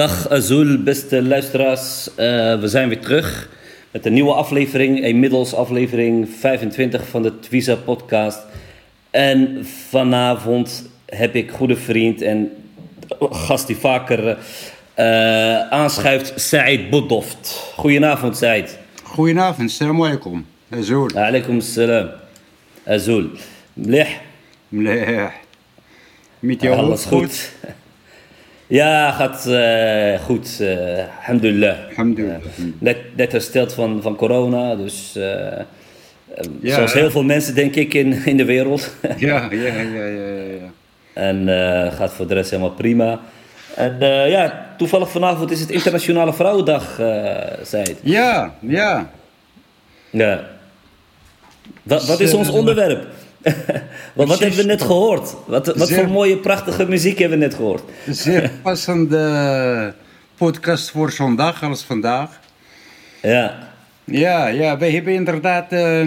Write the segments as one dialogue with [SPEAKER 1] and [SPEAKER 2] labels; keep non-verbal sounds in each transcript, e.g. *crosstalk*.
[SPEAKER 1] Dag Azul, beste luisteraars. Eh, we zijn weer terug met een nieuwe aflevering, inmiddels aflevering 25 van de Twiza podcast. En vanavond heb ik goede vriend en gast die vaker eh, aanschuift, Said Bodoft. Goedenavond Said.
[SPEAKER 2] Goedenavond, salam alaikum. Azul.
[SPEAKER 1] Alaikum salam. Azul. Mlih.
[SPEAKER 2] Mleh. Met jou
[SPEAKER 1] Alles goed. Ja, gaat eh, goed. eh alhamdulillah.
[SPEAKER 2] Alhamdulillah.
[SPEAKER 1] Eh, net, net hersteld van, van corona, dus eh, eh,
[SPEAKER 2] Ja,
[SPEAKER 1] zoals heel veel mensen denk ik in, in de wereld. *laughs*
[SPEAKER 2] Ja, ja, ja, ja, ja.
[SPEAKER 1] en gaat voor de rest helemaal prima. En ja, toevallig vanavond is het Internationale Vrouwendag, zei het.
[SPEAKER 2] Ja, ja.
[SPEAKER 1] Ja. Wat, wat is
[SPEAKER 2] Dus,
[SPEAKER 1] ons
[SPEAKER 2] eh,
[SPEAKER 1] onderwerp? *laughs* wat, wat hebben we net gehoord? Wat, wat
[SPEAKER 2] Zeer-
[SPEAKER 1] voor mooie, prachtige muziek hebben we net gehoord?
[SPEAKER 2] Zeer *laughs* passende podcast voor zo'n dag als vandaag.
[SPEAKER 1] Ja.
[SPEAKER 2] Ja, ja, wij hebben inderdaad eh,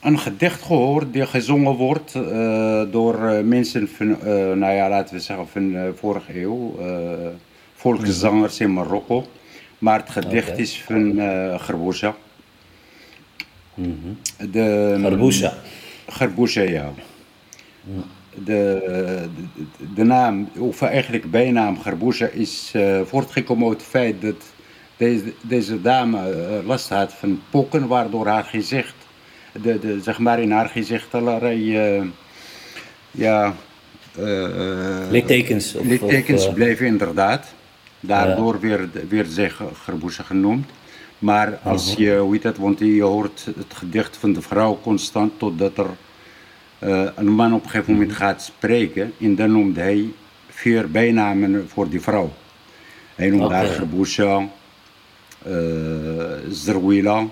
[SPEAKER 2] een gedicht gehoord die gezongen wordt eh, door eh, mensen van, nou ja, laten we zeggen, van de vorige eeuw. volkszangers in Marokko. Maar het gedicht is van uh, Gerbouza. De,
[SPEAKER 1] Garbousha.
[SPEAKER 2] Gerbouza, ja. De, de, de naam, of eigenlijk bijnaam Gerbouza, is eh, voortgekomen uit het feit dat deze, deze dame eh, last had van pokken, waardoor haar gezicht, de, de, zeg maar in haar gezicht allerlei, eh, ja,
[SPEAKER 3] Littekens. Of,
[SPEAKER 2] littekens
[SPEAKER 3] of,
[SPEAKER 2] bleven inderdaad. Daardoor werd, ge- Gerboesa genoemd. Maar als
[SPEAKER 3] Mhm.
[SPEAKER 2] je, hoe heet dat, want je hoort het gedicht van de vrouw constant totdat er eh, een man op een gegeven moment
[SPEAKER 3] Mhm.
[SPEAKER 2] gaat spreken. En dan noemt hij vier bijnamen voor die vrouw. Hij noemt haar
[SPEAKER 3] Oké.
[SPEAKER 2] Gerboesa, eh Zerwila,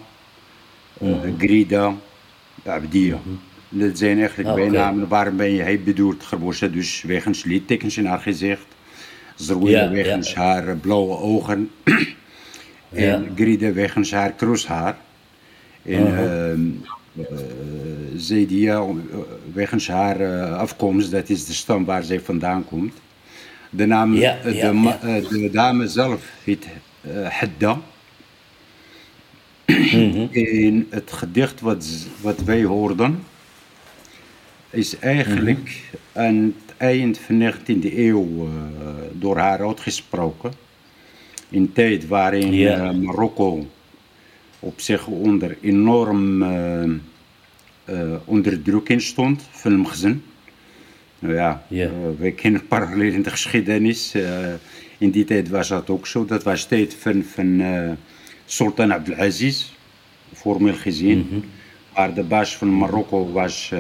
[SPEAKER 3] Mhm.
[SPEAKER 2] Grida, Abdia. Dat zijn eigenlijk
[SPEAKER 3] Ah, oké.
[SPEAKER 2] bijnamen. Waarom ben je? Hij bedoelt Gerboesa dus wegens liedtekens in haar gezicht. Zerwila
[SPEAKER 3] Ja,
[SPEAKER 2] wegens
[SPEAKER 3] ja.
[SPEAKER 2] haar blauwe ogen. En
[SPEAKER 3] Ja.
[SPEAKER 2] Grida wegens haar kroeshaar. En uh Zedia eh, wegens haar eh, afkomst, dat is de stam waar zij vandaan komt. De, naam,
[SPEAKER 3] Ja, ja,
[SPEAKER 2] de,
[SPEAKER 3] ja.
[SPEAKER 2] de dame zelf heet Hadda.
[SPEAKER 3] Mhm.
[SPEAKER 2] En het gedicht wat, wat wij hoorden, is eigenlijk
[SPEAKER 3] Mhm.
[SPEAKER 2] aan het eind van de 19e eeuw door haar uitgesproken. In een tijd waarin eh, Marokko op zich onder enorm eh, eh, onderdrukking stond van het gezin. Nou ja, wij kennen parallel in de geschiedenis. in die tijd was dat ook zo. Dat was tijd van, van Sultan Abdelaziz, formeel gezien. Maar de baas van Marokko was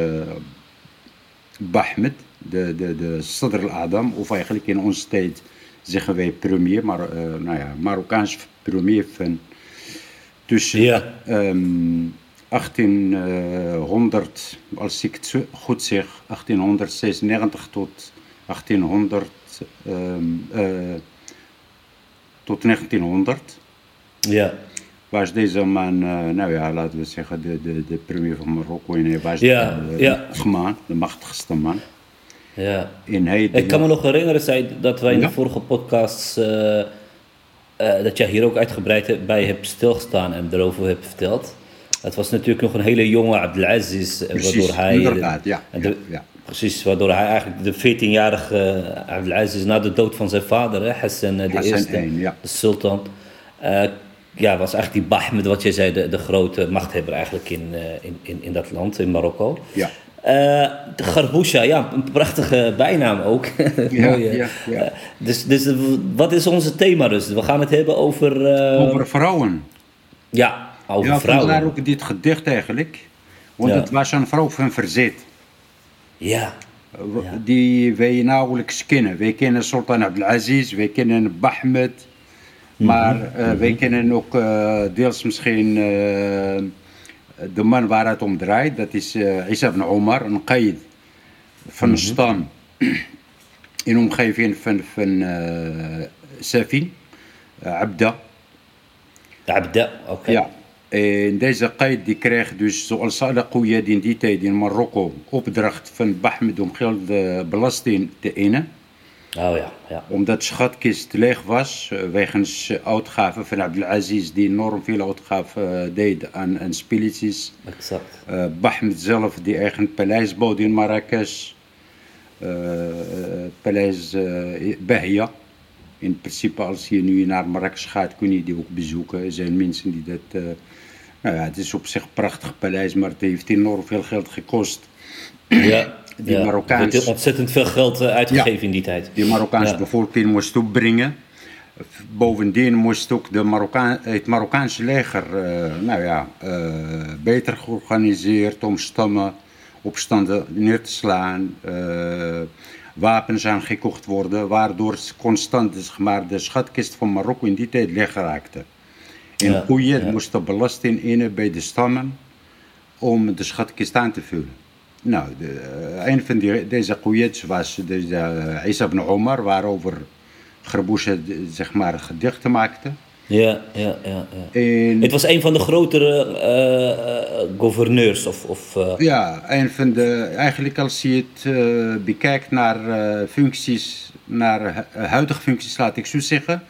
[SPEAKER 2] Bahmed, de, de, de Sadr al-Adam, of eigenlijk in onze tijd zeggen wij premier, maar eh, nou ja, Marokkaans premier van tussen
[SPEAKER 3] Ja.
[SPEAKER 2] ehm, 1800, als ik het goed zeg, 1896 tot 1800, ehm, eh, tot 1900
[SPEAKER 3] Ja.
[SPEAKER 2] was deze man, eh, nou ja, laten we zeggen, de, de, de premier van Marokko. En hij was
[SPEAKER 3] Ja,
[SPEAKER 2] de,
[SPEAKER 3] ja.
[SPEAKER 2] de man, de machtigste man.
[SPEAKER 3] Ja. Ik kan me nog herinneren zei, dat wij in
[SPEAKER 2] Ja.
[SPEAKER 3] de vorige podcasts. eh, eh, dat jij hier ook uitgebreid hebt- bij hebt stilgestaan en erover hebt verteld. Het was natuurlijk nog een hele jonge Abdelaziz. eh,
[SPEAKER 2] Precies,
[SPEAKER 3] waardoor hij,
[SPEAKER 2] inderdaad, ja,
[SPEAKER 3] en de-
[SPEAKER 2] ja, ja.
[SPEAKER 3] Precies, waardoor hij eigenlijk de 14-jarige Abdelaziz na de dood van zijn vader, hè, Hassan de
[SPEAKER 2] Hassan
[SPEAKER 3] eerste,
[SPEAKER 2] ja.
[SPEAKER 3] de sultan. ja, was eigenlijk die Bahmed, wat jij zei, de, de grote machthebber eigenlijk in, in, in, in dat land, in Marokko.
[SPEAKER 2] Ja.
[SPEAKER 3] Eh, de Garbousha, ja, een prachtige bijnaam ook. *laughs* Mooie.
[SPEAKER 2] ja, ja.
[SPEAKER 3] Eh, dus, dus eh, wat is onze thema dus? We gaan het hebben over... eh,
[SPEAKER 2] over vrouwen.
[SPEAKER 3] Ja, over
[SPEAKER 2] Ja, vandaar
[SPEAKER 3] vrouwen.
[SPEAKER 2] ook dit gedicht eigenlijk. Want
[SPEAKER 3] Ja.
[SPEAKER 2] het was een vrouw van verzet.
[SPEAKER 3] Ja,
[SPEAKER 2] Die wij nauwelijks kennen. Wij kennen Sultan Abdelaziz, wij kennen Bahmed. Maar eh, wij kennen ook deels misschien دمان باراتوم درايد ذات اس عيسى بن عمر نقيد في نشطان إنهم خايفين فن فن آه،
[SPEAKER 3] سافي آه،
[SPEAKER 2] عبدة. عبدة أوكي. يا. ندايز قايد دي كريخ دو سؤال صالة قوية دين دي تاي دين مروكو وبدرخت فن بحمد ومخيل آه، بلاستين تاينا
[SPEAKER 3] Oh ja, ja.
[SPEAKER 2] Omdat de schatkist leeg was, eh, wegens eh, uitgaven van Abdelaziz, die enorm veel uitgaven eh, deed aan, aan spilletjes.
[SPEAKER 3] Exact.
[SPEAKER 2] Uh, Bahmed zelf, die eigen paleis bouwde in Marrakesh. Uh, paleis uh, Bahia. In principe, als je nu naar Marrakesh gaat, kun je die ook bezoeken. Er zijn mensen die dat... Uh, nou ja, het is op zich een prachtig paleis, maar het heeft enorm veel geld gekost.
[SPEAKER 3] Ja, *clears throat*
[SPEAKER 2] Die
[SPEAKER 3] ja.
[SPEAKER 2] Marokkaans-
[SPEAKER 3] Er werd ontzettend veel geld eh, uitgegeven
[SPEAKER 2] Ja.
[SPEAKER 3] in die tijd.
[SPEAKER 2] Die Marokkaanse
[SPEAKER 3] Ja.
[SPEAKER 2] bevolking moest opbrengen. Bovendien moest ook de Marokkaan, het Marokkaanse leger eh, nou ja, eh, beter georganiseerd om stammen, opstanden neer te slaan. eh, wapens aangekocht worden, waardoor constant zeg maar, de schatkist van Marokko in die tijd leeg raakte. En koeien moesten belasting innen bij de stammen om de schatkist aan te vullen. Nou, de, eh, een van die, deze koeiets was deze, eh, Isa ibn Omar, waarover Gerboesje zeg maar gedichten maakte.
[SPEAKER 3] Ja, ja, ja. ja.
[SPEAKER 2] En,
[SPEAKER 3] Het was een van de grotere eh, eh, gouverneurs of... of eh,
[SPEAKER 2] ja, een van de, eigenlijk als je het eh, bekijkt naar eh, functies, naar hu- huidige functies, laat ik zo zeggen,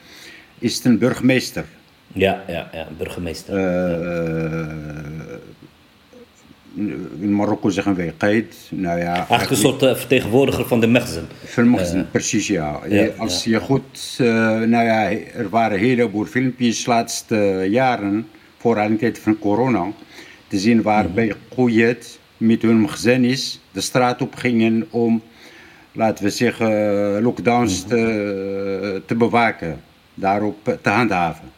[SPEAKER 2] is het een burgemeester.
[SPEAKER 3] ja, ja, ja, burgemeester.
[SPEAKER 2] Eh, in Marokko zeggen wij qaid. Nou ja,
[SPEAKER 3] Eigenlijk een soort eh, vertegenwoordiger van de Mechzen.
[SPEAKER 2] Filmgezin, precies ja.
[SPEAKER 3] ja,
[SPEAKER 2] Als je goed, eh, nou ja, er waren een heleboel filmpjes de laatste jaren, vooral in de tijd van corona, te zien waarbij
[SPEAKER 3] Mhm.
[SPEAKER 2] Kouyet met hun gezinis de straat op gingen om laten we zeggen, lockdowns te, te bewaken, daarop te handhaven.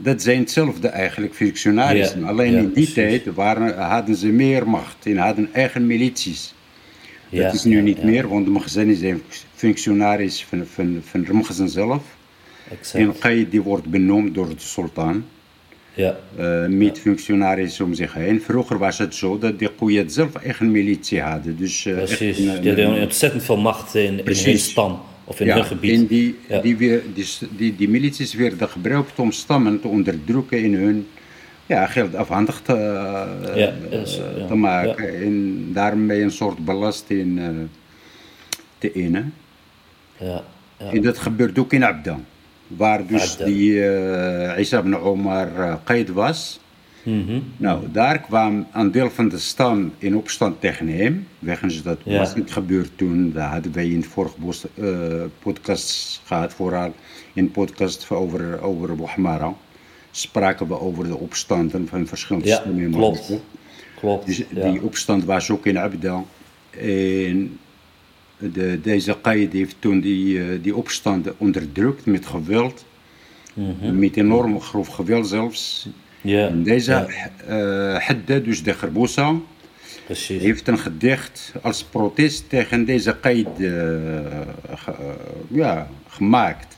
[SPEAKER 2] Dat zijn hetzelfde eigenlijk, functionarissen. Alleen in die
[SPEAKER 3] precies.
[SPEAKER 2] tijd waren, hadden ze meer macht en hadden eigen milities. Dat is nu niet meer, want de magazijn zijn functionaris van, van, van de magazijn zelf.
[SPEAKER 3] Exact.
[SPEAKER 2] En Qaid die wordt benoemd door de sultan.
[SPEAKER 3] Ja,
[SPEAKER 2] eh, met functionarissen om zich heen. Vroeger was het zo dat de Quyad zelf eigen militie hadden. Dus, eh,
[SPEAKER 3] precies. Die hadden ontzettend veel macht in, in hun stam of in
[SPEAKER 2] ja,
[SPEAKER 3] hun gebied.
[SPEAKER 2] En die,
[SPEAKER 3] Ja.
[SPEAKER 2] die, weer, die, die, die milities werden gebruikt om stammen te onderdrukken in hun ja, geld afhandig te, eh,
[SPEAKER 3] Ja, is, ja,
[SPEAKER 2] te maken. En daarmee een soort belasting eh, te innen.
[SPEAKER 3] Ja.
[SPEAKER 2] En dat gebeurt ook in Abda. Waar dus die uh, Isa ibn Omar uh, Qaid
[SPEAKER 3] Mhm.
[SPEAKER 2] Nou, daar kwam een deel van de stam in opstand tegen hem. Wegens dat
[SPEAKER 3] Ja.
[SPEAKER 2] was niet gebeurd toen. Dat hadden wij in de vorige eh, podcast gehad. Vooral in de podcast over, over. Spraken we over de opstanden van verschillende
[SPEAKER 3] Ja,
[SPEAKER 2] stammen in
[SPEAKER 3] klopt. Klopt.
[SPEAKER 2] Dus
[SPEAKER 3] ja.
[SPEAKER 2] die opstand was ook in Abda. En de, deze Qaid heeft toen die, eh, die opstanden onderdrukt met geweld.
[SPEAKER 3] Mhm.
[SPEAKER 2] Met enorm grof geweld zelfs.
[SPEAKER 3] Ja.
[SPEAKER 2] Deze
[SPEAKER 3] ja,
[SPEAKER 2] eh dus de
[SPEAKER 3] precies.
[SPEAKER 2] heeft een gedicht als protest tegen deze Qaid eh, eh, ja, gemaakt.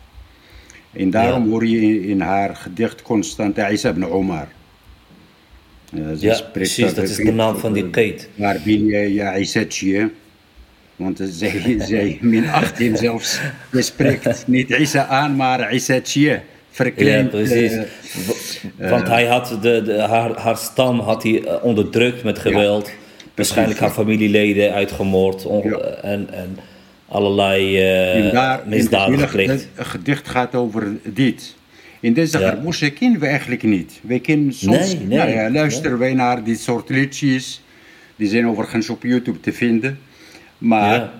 [SPEAKER 2] En daarom hoor je in, haar gedicht constant Isa ibn Omar.
[SPEAKER 3] Ja, precies. Dat is de naam van die keet.
[SPEAKER 2] Waar ben je, ja, Isatje? Want zij, *laughs* zij minacht hem zelfs. *laughs* Je spreekt niet Isa aan, maar Isatje.
[SPEAKER 3] Ja, precies.
[SPEAKER 2] eh,
[SPEAKER 3] Want hij had de, de, haar, haar stam had hij eh, onderdrukt met geweld. Waarschijnlijk haar familieleden uitgemoord.
[SPEAKER 2] Ja.
[SPEAKER 3] en, en allerlei eh,
[SPEAKER 2] daar,
[SPEAKER 3] misdaden
[SPEAKER 2] het
[SPEAKER 3] gepleegd.
[SPEAKER 2] hele gedicht gaat over dit. In deze
[SPEAKER 3] Ja.
[SPEAKER 2] ja. kennen we eigenlijk niet. Wij kennen soms,
[SPEAKER 3] Nee, nee,
[SPEAKER 2] nou ja, luisteren wij naar dit soort liedjes. Die zijn overigens op YouTube te vinden. Maar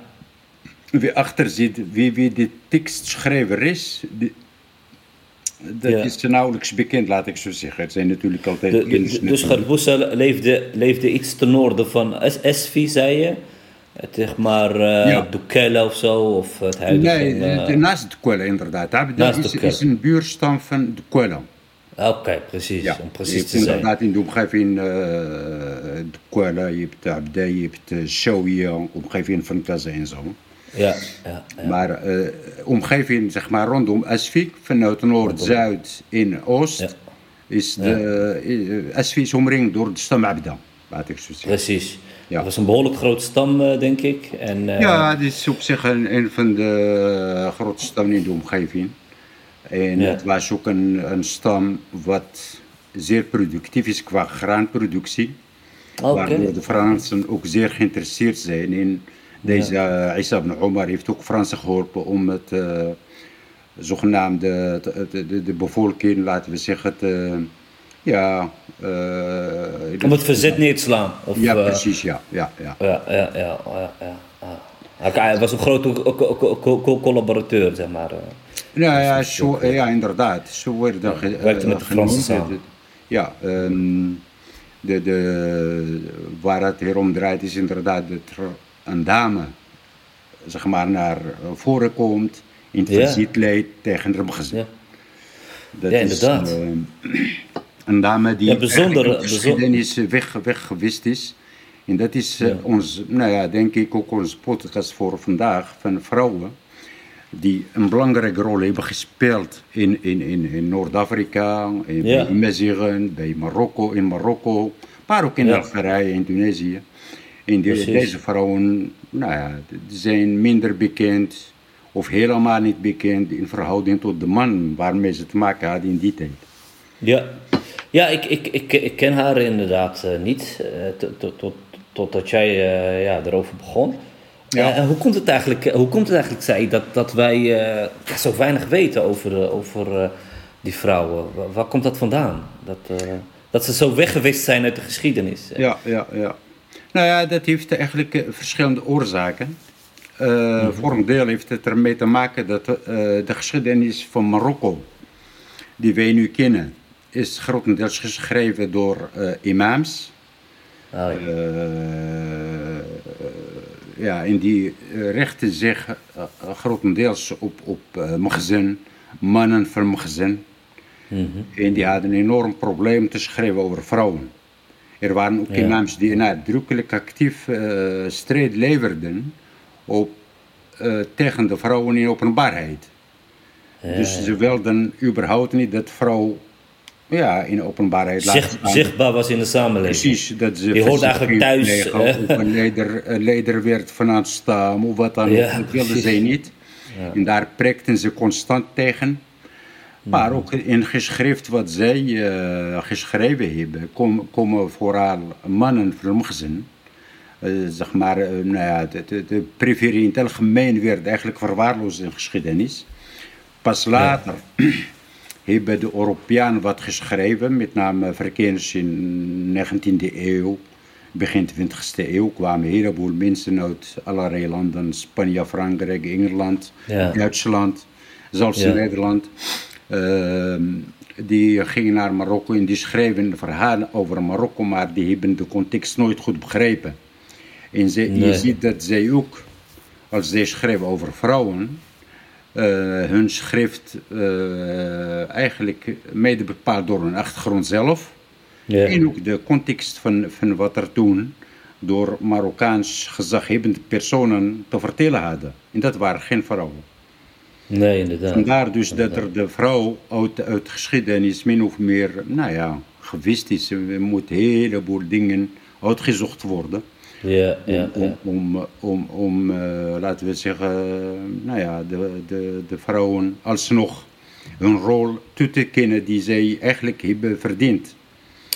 [SPEAKER 2] wie achter zit, wie, wie de tekstschrijver is, die- dat
[SPEAKER 3] Ja.
[SPEAKER 2] is nauwelijks bekend, laat ik zo zeggen. Het zijn natuurlijk altijd
[SPEAKER 3] De, de- de- dus. Garbusa leefde, leefde iets ten noorden van Es- Esfi, zei je? Het zeg maar uh,
[SPEAKER 2] Ja.
[SPEAKER 3] Dukela of zo, of het huidige...
[SPEAKER 2] Nee,
[SPEAKER 3] eh,
[SPEAKER 2] de- naast de Kwela inderdaad.
[SPEAKER 3] Naast de
[SPEAKER 2] is, een buurstam van de Kwela.
[SPEAKER 3] Oké, precies, om
[SPEAKER 2] je
[SPEAKER 3] precies
[SPEAKER 2] hebt
[SPEAKER 3] te zijn.
[SPEAKER 2] inderdaad in de omgeving uh, de Kuala, je hebt Abda, je hebt uh, Shawiya, omgeving van Kaza en zo.
[SPEAKER 3] Ja, ja, ja.
[SPEAKER 2] Maar uh, omgeving zeg maar rondom Asfik, vanuit Noord, Zuid en Oost, is de, Asfik is omringd door de stam Abda, laat ik zo zeggen.
[SPEAKER 3] Precies.
[SPEAKER 2] Ja.
[SPEAKER 3] Dat was een behoorlijk grote stam, eh, denk ik. En, eh,
[SPEAKER 2] Ja, dit is op zich een, een van de grootste stammen in de omgeving. En het was ook een, een stam wat zeer productief is qua graanproductie.
[SPEAKER 3] Oké.
[SPEAKER 2] Waardoor de Fransen ook zeer geïnteresseerd zijn in deze ja. Isa ibn Omar heeft ook Fransen geholpen om het uh, zogenaamde de, de, de, de bevolking, laten we zeggen, te, ja... Uh,
[SPEAKER 3] om het verzet neer te slaan. Of,
[SPEAKER 2] ja,
[SPEAKER 3] eh,
[SPEAKER 2] precies, ja. ja, ja.
[SPEAKER 3] Ja, ja, ja, ja, ja, ja. Hij was een grote co- co- co- co- co- collaborateur, zeg maar. eh.
[SPEAKER 2] Nou ja, zo, ja, inderdaad. Zo werden ge,
[SPEAKER 3] werkte met
[SPEAKER 2] eh,
[SPEAKER 3] de Fransen
[SPEAKER 2] genoemd.
[SPEAKER 3] samen.
[SPEAKER 2] Ja, ehm, de, de, waar het hier om draait is inderdaad er een dame zeg maar, naar voren komt in het
[SPEAKER 3] Ja.
[SPEAKER 2] verzet leidt tegen gezin.
[SPEAKER 3] Ja.
[SPEAKER 2] Dat
[SPEAKER 3] Ja,
[SPEAKER 2] is,
[SPEAKER 3] inderdaad.
[SPEAKER 2] eh, een dame die
[SPEAKER 3] Ja, bijzonder,
[SPEAKER 2] in geschiedenis weg, is. En dat is eh,
[SPEAKER 3] Ja.
[SPEAKER 2] ons, nou ja, denk ik ook onze podcast voor vandaag van vrouwen die een belangrijke rol hebben gespeeld in, in, in, in Noord-Afrika, in,
[SPEAKER 3] Ja.
[SPEAKER 2] bij Mezigen, bij Marokko, in Marokko, maar ook in. Algerije en Tunesië. En die, deze vrouwen nou ja, die zijn minder bekend of helemaal niet bekend in verhouding tot de man waarmee ze te maken hadden in die tijd.
[SPEAKER 3] Ja, ja ik, ik, ik, ik ken haar inderdaad eh, niet, eh, tot- tot- tot- totdat jij eh, ja, erover begon.
[SPEAKER 2] Ja.
[SPEAKER 3] En hoe komt het eigenlijk, hoe komt het eigenlijk zei, je, dat, dat wij ja, zo weinig weten over, over die vrouwen? Waar, waar komt dat vandaan? Dat, dat ze zo weggewist zijn uit de geschiedenis.
[SPEAKER 2] Ja, ja, ja. Nou ja, dat heeft eigenlijk eh, verschillende oorzaken. Eh, Voor een deel heeft het ermee te maken dat eh, de geschiedenis van Marokko, die wij nu kennen, is grotendeels geschreven door eh, imams.
[SPEAKER 3] Oh, ja.
[SPEAKER 2] Ja, en die richten zich grotendeels op, op magazijn, mannen van magazijn. En die hadden een enorm probleem te schrijven over vrouwen. Er waren ook imams die nadrukkelijk actief eh, strijd leverden op, eh, tegen de vrouwen in openbaarheid. Dus ze wilden überhaupt niet dat vrouw ja, in openbaarheid
[SPEAKER 3] Zicht- zichtbaar was in de samenleving.
[SPEAKER 2] Precies, dat ze
[SPEAKER 3] Die hoort eigenlijk thuis,
[SPEAKER 2] plegen
[SPEAKER 3] hè?
[SPEAKER 2] Of een leider, een leider werd vanuit staan of wat dan ook.
[SPEAKER 3] Ja,
[SPEAKER 2] dat wilden
[SPEAKER 3] precies.
[SPEAKER 2] zij niet. En daar prikten ze constant tegen. Maar ook in geschrift wat zij eh, geschreven hebben, kom- komen vooral mannen van gezin. Eh, zeg maar, eh, nou ja, de, de, de privé in het algemeen werd eigenlijk verwaarloosd in geschiedenis. Pas later *clears throat* hebben de Europeanen wat geschreven, met name verkenners in de 19e eeuw, begin 20e eeuw, kwamen een heleboel mensen uit allerlei landen, Spanje, Frankrijk, Engeland,
[SPEAKER 3] Ja.
[SPEAKER 2] Duitsland, zelfs Nederland. Ehm, die gingen naar Marokko en die schreven verhalen over Marokko, maar die hebben de context nooit goed begrepen. En ze,
[SPEAKER 3] Nee.
[SPEAKER 2] je ziet dat zij ook, als zij schrijven over vrouwen, eh, hun schrift eh, eigenlijk mede bepaald door hun achtergrond zelf.
[SPEAKER 3] Ja.
[SPEAKER 2] En ook de context van, van wat er toen door Marokkaans gezaghebbende personen te vertellen hadden. En dat waren geen vrouwen.
[SPEAKER 3] Nee, inderdaad.
[SPEAKER 2] Vandaar dus dat er de vrouw uit, uit geschiedenis min of meer, nou ja, gewist is. Er moet een heleboel dingen uitgezocht worden.
[SPEAKER 3] Ja, ja,
[SPEAKER 2] om,
[SPEAKER 3] ja.
[SPEAKER 2] om, om, om eh, laten we zeggen, nou ja, de, de, de vrouwen alsnog hun rol toe te kennen die zij eigenlijk hebben verdiend.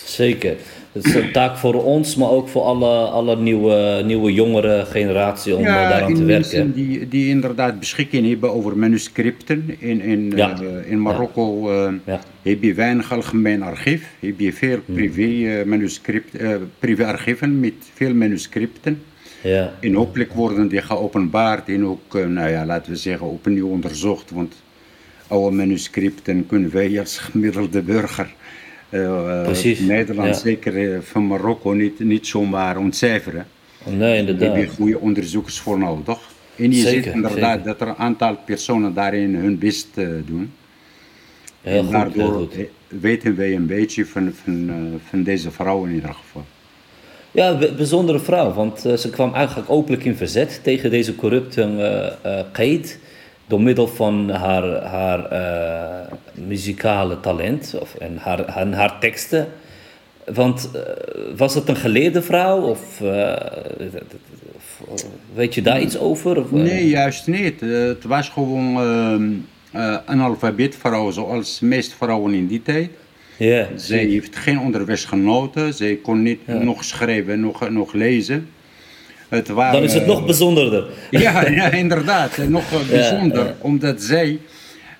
[SPEAKER 3] Zeker. Het is een taak voor ons, maar ook voor alle, alle nieuwe, nieuwe jongere generatie om eh, daaraan te werken.
[SPEAKER 2] die, die inderdaad beschikking hebben over manuscripten. In, in,
[SPEAKER 3] Ja.
[SPEAKER 2] eh, in Marokko eh,
[SPEAKER 3] Ja.
[SPEAKER 2] heb je weinig algemeen archief. Heb je veel
[SPEAKER 3] Hmm.
[SPEAKER 2] privé, manuscript, eh, privé-archieven met veel manuscripten.
[SPEAKER 3] Ja,
[SPEAKER 2] En hopelijk worden die geopenbaard en ook, nou ja, laten we zeggen, opnieuw onderzocht. Want oude manuscripten kunnen wij als gemiddelde burger Nederland,
[SPEAKER 3] ja.
[SPEAKER 2] zeker eh, van Marokko, niet, niet zomaar ontcijferen.
[SPEAKER 3] nee,
[SPEAKER 2] Daar heb je
[SPEAKER 3] inderdaad.
[SPEAKER 2] goede onderzoekers voor nodig. En je
[SPEAKER 3] Zeker,
[SPEAKER 2] ziet inderdaad
[SPEAKER 3] zeker.
[SPEAKER 2] dat er een aantal personen daarin hun best eh, doen.
[SPEAKER 3] Heel
[SPEAKER 2] en
[SPEAKER 3] goed, heel
[SPEAKER 2] daardoor
[SPEAKER 3] goed.
[SPEAKER 2] eh, weten wij een beetje van, van, eh, van deze vrouwen in ieder geval.
[SPEAKER 3] Ja, bijzondere vrouw, want eh, ze kwam eigenlijk openlijk in verzet tegen deze corrupte eh eh Qaid door middel van haar, haar eh, muzikale talent of, en haar, en haar teksten. Want eh, was het een geleerde vrouw of, eh, of, weet je daar iets over? Of?
[SPEAKER 2] Nee, juist niet. Het was gewoon ehm eh, analfabeetvrouw zoals de meeste vrouwen in die tijd.
[SPEAKER 3] Ja,
[SPEAKER 2] Zij heeft geen onderwijs genoten. Zij kon niet nog schrijven, nog, nog lezen. Het waren,
[SPEAKER 3] dan is het nog bijzonderder. *laughs*
[SPEAKER 2] Ja, ja *laughs* inderdaad. En Nog eh, bijzonder, omdat zij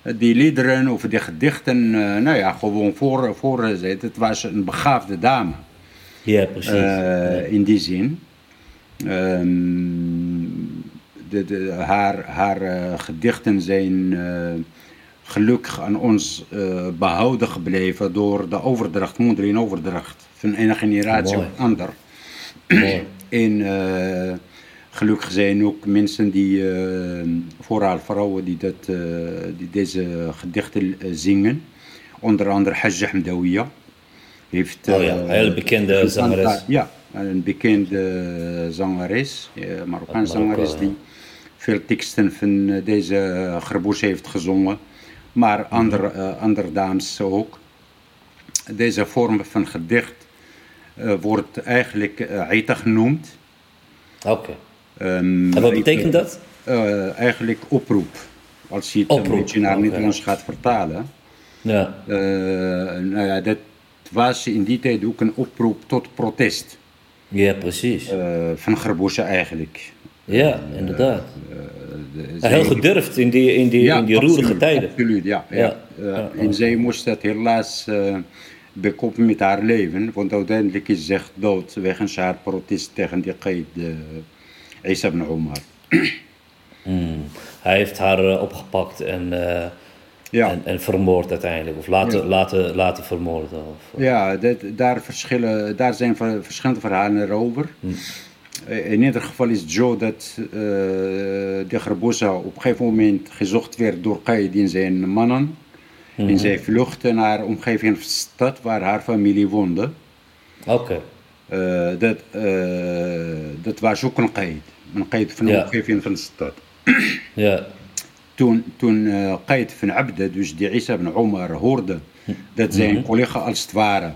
[SPEAKER 2] eh, die liederen of die gedichten, eh, nou ja, gewoon voor, voor zet. Het was een begaafde dame,
[SPEAKER 3] Ja, precies.
[SPEAKER 2] eh, in die zin. Ehm, de, de, haar haar eh, gedichten zijn eh, gelukkig aan ons eh, behouden gebleven door de overdracht, mondelinge overdracht, van ene generatie op ander.
[SPEAKER 3] Mooi. *clears throat*
[SPEAKER 2] En eh, gelukkig zijn ook mensen die, eh, vooral vrouwen die, dat, eh, die deze gedichten zingen. Onder andere Hajja Hamdawiya. Heeft,
[SPEAKER 3] Oh ja, een hele bekende zangeres.
[SPEAKER 2] Ja, een bekende zangeres, Marokkaanse zangeres die veel teksten van deze uh, Gerboes heeft gezongen. Maar andere, andere dames ook. Deze vorm van gedicht wordt eigenlijk uh, Aita genoemd.
[SPEAKER 3] Oké.
[SPEAKER 2] Ehm,
[SPEAKER 3] En wat betekent dat?
[SPEAKER 2] eh, eigenlijk oproep. Als je het
[SPEAKER 3] Oproep,
[SPEAKER 2] een beetje naar
[SPEAKER 3] oké.
[SPEAKER 2] Nederlands gaat vertalen.
[SPEAKER 3] Ja,
[SPEAKER 2] Eh, nou ja, dat was in die tijd ook een oproep tot protest.
[SPEAKER 3] ja precies.
[SPEAKER 2] eh, van Gerboesje eigenlijk.
[SPEAKER 3] Ja, inderdaad. Heel gedurfd in die, in die, in die roerige
[SPEAKER 2] absoluut,
[SPEAKER 3] tijden.
[SPEAKER 2] Absoluut, ja. ja.
[SPEAKER 3] Ja,
[SPEAKER 2] Eh,
[SPEAKER 3] ja,
[SPEAKER 2] en zij moest dat helaas eh bekopen met haar leven, want uiteindelijk is ze dood wegens haar protest tegen die Qaid uh, Isa ibn Omar. *clears throat*
[SPEAKER 3] Hmm. Hij heeft haar eh, opgepakt en, eh,
[SPEAKER 2] Ja.
[SPEAKER 3] en, en vermoord uiteindelijk. Of laten,
[SPEAKER 2] Ja.
[SPEAKER 3] laten, laten vermoorden. Of,
[SPEAKER 2] Ja, dat, daar, verschillen, daar zijn ver- verschillende verhalen over.
[SPEAKER 3] Hmm.
[SPEAKER 2] eh, in ieder geval is het zo dat eh, de Garbosa op een gegeven moment gezocht werd door Qaid en zijn mannen. En zij vluchtten naar de omgeving van de stad waar haar familie woonde.
[SPEAKER 3] Oké.
[SPEAKER 2] Eh, dat, eh, dat was ook een Qaid. Een Qaid van de
[SPEAKER 3] Ja.
[SPEAKER 2] omgeving van de stad. *clears throat*
[SPEAKER 3] Ja.
[SPEAKER 2] Toen, toen eh Qaid van Abda, dus die Isa ibn Omar, hoorde dat zijn collega als het ware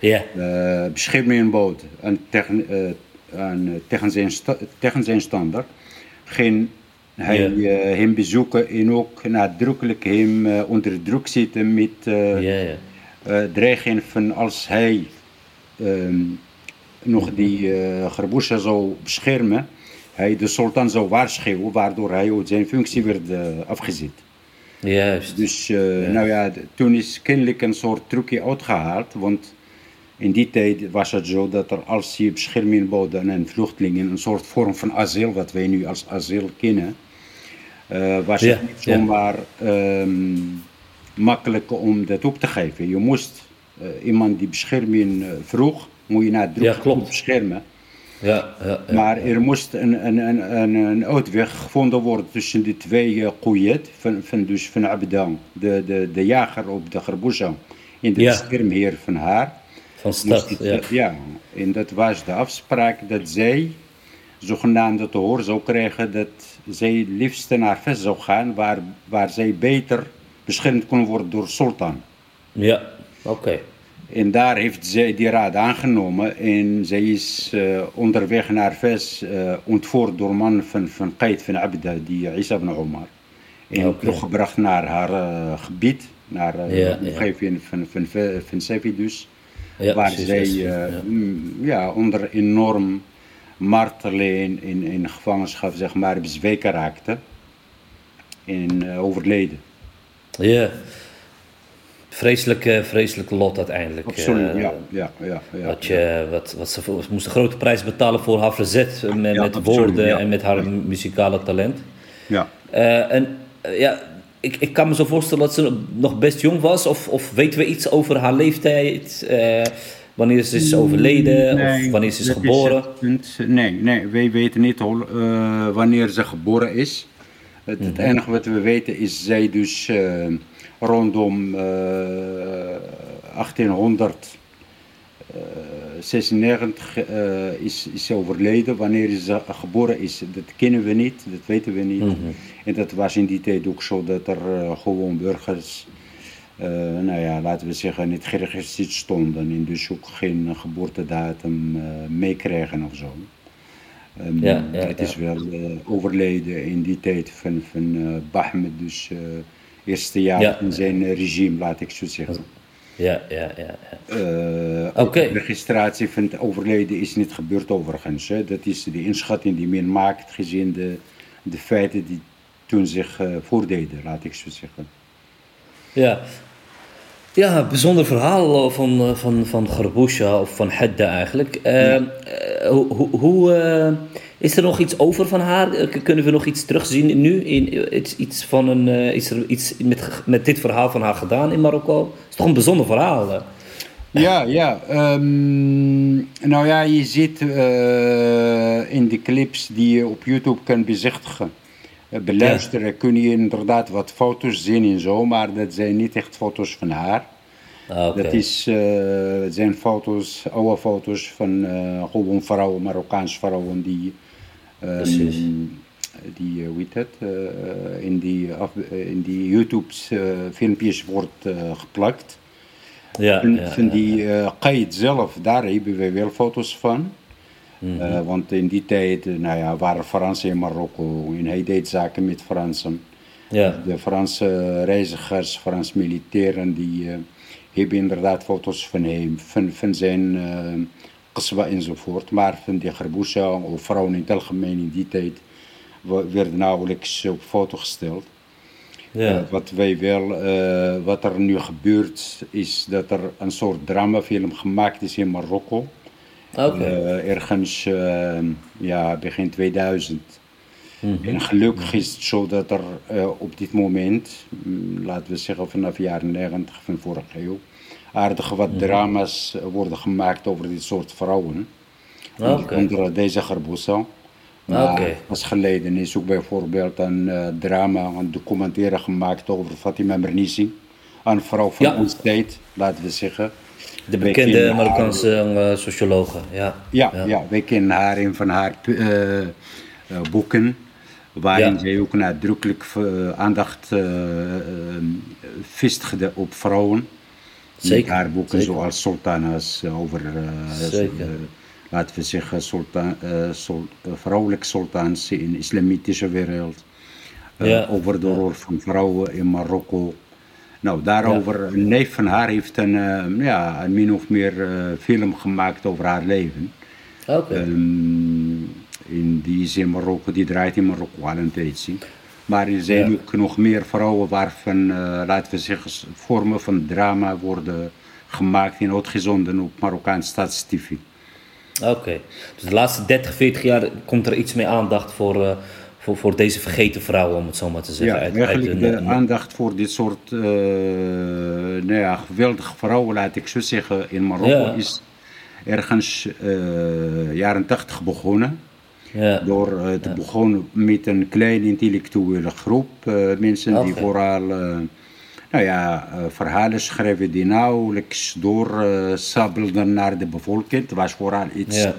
[SPEAKER 3] Ja.
[SPEAKER 2] eh bescherming bood aan tegen, aan, tegen, zijn tegen zijn standaard, ging hij eh, hem bezoeken en ook nadrukkelijk hem eh, onder druk zetten met eh, dreiging van als hij ehm, nog die uh, zou beschermen, hij de sultan zou waarschuwen, waardoor hij uit zijn functie werd afgezet.
[SPEAKER 3] Juist.
[SPEAKER 2] Dus nou ja, toen is kennelijk een soort trucje uitgehaald, want in die tijd was het zo dat er als je bescherming bood aan vluchtelingen, een soort vorm van asiel, wat wij nu als asiel kennen, eh, was
[SPEAKER 3] Ja,
[SPEAKER 2] het niet
[SPEAKER 3] ja.
[SPEAKER 2] zomaar ehm, makkelijk om dat op te geven. Je moest eh, iemand die bescherming eh, vroeg, moet je
[SPEAKER 3] Ja, klopt.
[SPEAKER 2] beschermen.
[SPEAKER 3] Ja, ja, ja.
[SPEAKER 2] Maar er moest een, een, een, een, een uitweg gevonden worden tussen die twee uh, koeien, van, van, dus van Abdan, de, de, de jager op de Garboeza, en de beschermheer van haar.
[SPEAKER 3] Van stad.
[SPEAKER 2] het,
[SPEAKER 3] Ja.
[SPEAKER 2] en dat was de afspraak dat zij zogenaamd te horen zou krijgen dat zij liefst naar Ves zou gaan, waar, waar zij beter beschermd kon worden door sultan.
[SPEAKER 3] Ja. Oké.
[SPEAKER 2] En daar heeft zij die raad aangenomen en zij is eh, onderweg naar Ves eh, ontvoerd door man van, van Qaid van Abda, die Isa ibn Omar. En
[SPEAKER 3] Oké.
[SPEAKER 2] teruggebracht naar haar eh, gebied, naar
[SPEAKER 3] Ja,
[SPEAKER 2] de
[SPEAKER 3] ja.
[SPEAKER 2] omgeving van, van, van, dus.
[SPEAKER 3] Ja,
[SPEAKER 2] waar zij mm, ja, onder enorm marteling in, in gevangenschap zeg maar, bezweken raakte en eh, overleden.
[SPEAKER 3] Ja. Vreselijke, vreselijke lot uiteindelijk.
[SPEAKER 2] Absoluut,
[SPEAKER 3] eh,
[SPEAKER 2] ja, ja, ja, ja.
[SPEAKER 3] Wat, je, wat, wat ze, ze moest een grote prijs betalen voor haar verzet eh, met,
[SPEAKER 2] Ja,
[SPEAKER 3] met
[SPEAKER 2] absoluut,
[SPEAKER 3] woorden en met haar muzikale talent.
[SPEAKER 2] ja.
[SPEAKER 3] En ja, ik, ik kan me zo voorstellen dat ze nog best jong was. Of, of weten we iets over haar leeftijd? Wanneer ze is overleden? of wanneer ze is geboren?
[SPEAKER 2] nee, nee, wij weten niet eh, wanneer ze geboren is. Het, het
[SPEAKER 3] Mhm.
[SPEAKER 2] enige wat we weten is zij dus eh, rondom eh 1896 eh, is, is overleden. Wanneer ze geboren is, dat kennen we niet, dat weten we niet.
[SPEAKER 3] Mhm.
[SPEAKER 2] En dat was in die tijd ook zo dat er gewoon burgers, nou ja, laten we zeggen, niet geregistreerd stonden en dus ook geen eh, geboortedatum eh, meekregen of zo. Ehm,
[SPEAKER 3] Ja, ja,
[SPEAKER 2] het is wel eh, overleden in die tijd van, van eh Bahmed, dus eh eerste jaar
[SPEAKER 3] Ja.
[SPEAKER 2] in zijn eh, regime, laat ik zo zeggen.
[SPEAKER 3] Ja, ja, ja. ja.
[SPEAKER 2] Eh, registratie van het overleden is niet gebeurd overigens. Hè. Dat is de inschatting die men maakt gezien de, de feiten die toen zich eh, voordeden, laat ik zo zeggen.
[SPEAKER 3] Ja. Ja, bijzonder verhaal van, eh, van, van Garbusha of van Hedda eigenlijk. Eh, eh, hoe, hoe, hoe, eh, is er nog iets over van haar? Eh, Kunnen we nog iets terugzien nu? In, eh, iets, iets van een, eh, is er iets met, met dit verhaal van haar gedaan in Marokko? Het is toch een bijzonder verhaal? eh?
[SPEAKER 2] Ja, ja. ehm, nou ja, je ziet eh, in de clips die je op YouTube kan bezichtigen, eh, beluisteren, kun je inderdaad wat foto's zien en zo, maar dat zijn niet echt foto's van haar.
[SPEAKER 3] Ah.
[SPEAKER 2] Dat is, eh, het zijn foto's, oude foto's van gewoon vrouwen, Marokkaanse vrouwen die, ehm, die hoe heet het, in die, in die YouTube's eh, filmpjes wordt geplakt.
[SPEAKER 3] ja,
[SPEAKER 2] Van,
[SPEAKER 3] ja,
[SPEAKER 2] van
[SPEAKER 3] ja.
[SPEAKER 2] die Qaid zelf, daar hebben we wel foto's van.
[SPEAKER 3] Mhm.
[SPEAKER 2] Eh, want in die tijd eh, nou ja, waren Fransen in Marokko en hij deed zaken met Fransen.
[SPEAKER 3] ja.
[SPEAKER 2] De Franse reizigers, Franse militairen, die eh, hebben inderdaad foto's van hem, van, van zijn qasba enzovoort. Maar van die Garboucha of vrouwen in het algemeen in die tijd werden nauwelijks op foto gesteld.
[SPEAKER 3] ja.
[SPEAKER 2] Wat wij wel, wat er nu gebeurt, is dat er een soort dramafilm gemaakt is in Marokko. Eh, ergens eh, ja, begin 2000.
[SPEAKER 3] Mhm.
[SPEAKER 2] En gelukkig is het zo dat er eh, op dit moment, mm, laten we zeggen vanaf de jaren 90 van vorige eeuw, aardig wat
[SPEAKER 3] Mhm.
[SPEAKER 2] drama's eh, worden gemaakt over dit soort vrouwen. Onder deze Garbusa. Maar pas geleden is ook bijvoorbeeld een drama, een documentaire gemaakt over Fatima Mernissi. Een vrouw van
[SPEAKER 3] Ja.
[SPEAKER 2] onze tijd, laten we zeggen.
[SPEAKER 3] De bekende
[SPEAKER 2] haar-
[SPEAKER 3] Marokkaanse eh, sociologe. Ja.
[SPEAKER 2] Ja, ja. wij kennen haar in van haar eh, eh, boeken, waarin
[SPEAKER 3] Ja.
[SPEAKER 2] zij ook nadrukkelijk eh, aandacht eh, eh, vestigde op vrouwen.
[SPEAKER 3] Zeker,
[SPEAKER 2] Met haar boeken
[SPEAKER 3] zeker.
[SPEAKER 2] zoals Sultanas eh, over, eh, eh, laten we zeggen, sultan, eh, sul- eh, vrouwelijke sultans in de islamitische wereld. Eh,
[SPEAKER 3] Ja.
[SPEAKER 2] Over de rol van vrouwen in Marokko. Nou, daarover, een neef van haar heeft een, eh, ja, een min of meer eh, film gemaakt over haar leven.
[SPEAKER 3] Oké.
[SPEAKER 2] Ehm, in, die is in Marokko, die draait in Marokko al een tijdje. Maar er zijn
[SPEAKER 3] Ja.
[SPEAKER 2] ook nog meer vrouwen waarvan, eh, laten we zeggen, vormen van drama worden gemaakt en uitgezonden op Marokkaanse staatstv.
[SPEAKER 3] Oké. Dus de laatste 30, 40 jaar komt er iets meer aandacht voor, eh, voor, voor deze vergeten vrouwen, om het zo maar te
[SPEAKER 2] Ja,
[SPEAKER 3] zeggen. uit- uit
[SPEAKER 2] eigenlijk de aandacht voor dit soort eh, nou ja, geweldige vrouwen, laat ik zo zeggen, in Marokko
[SPEAKER 3] Ja.
[SPEAKER 2] is ergens eh, jaren 80 begonnen.
[SPEAKER 3] ja.
[SPEAKER 2] Door eh, te begonnen met een kleine intellectuele groep mensen die vooral nou ja, verhalen schreven die nauwelijks door sabbelden naar de bevolking. Het was vooral iets
[SPEAKER 3] Ja.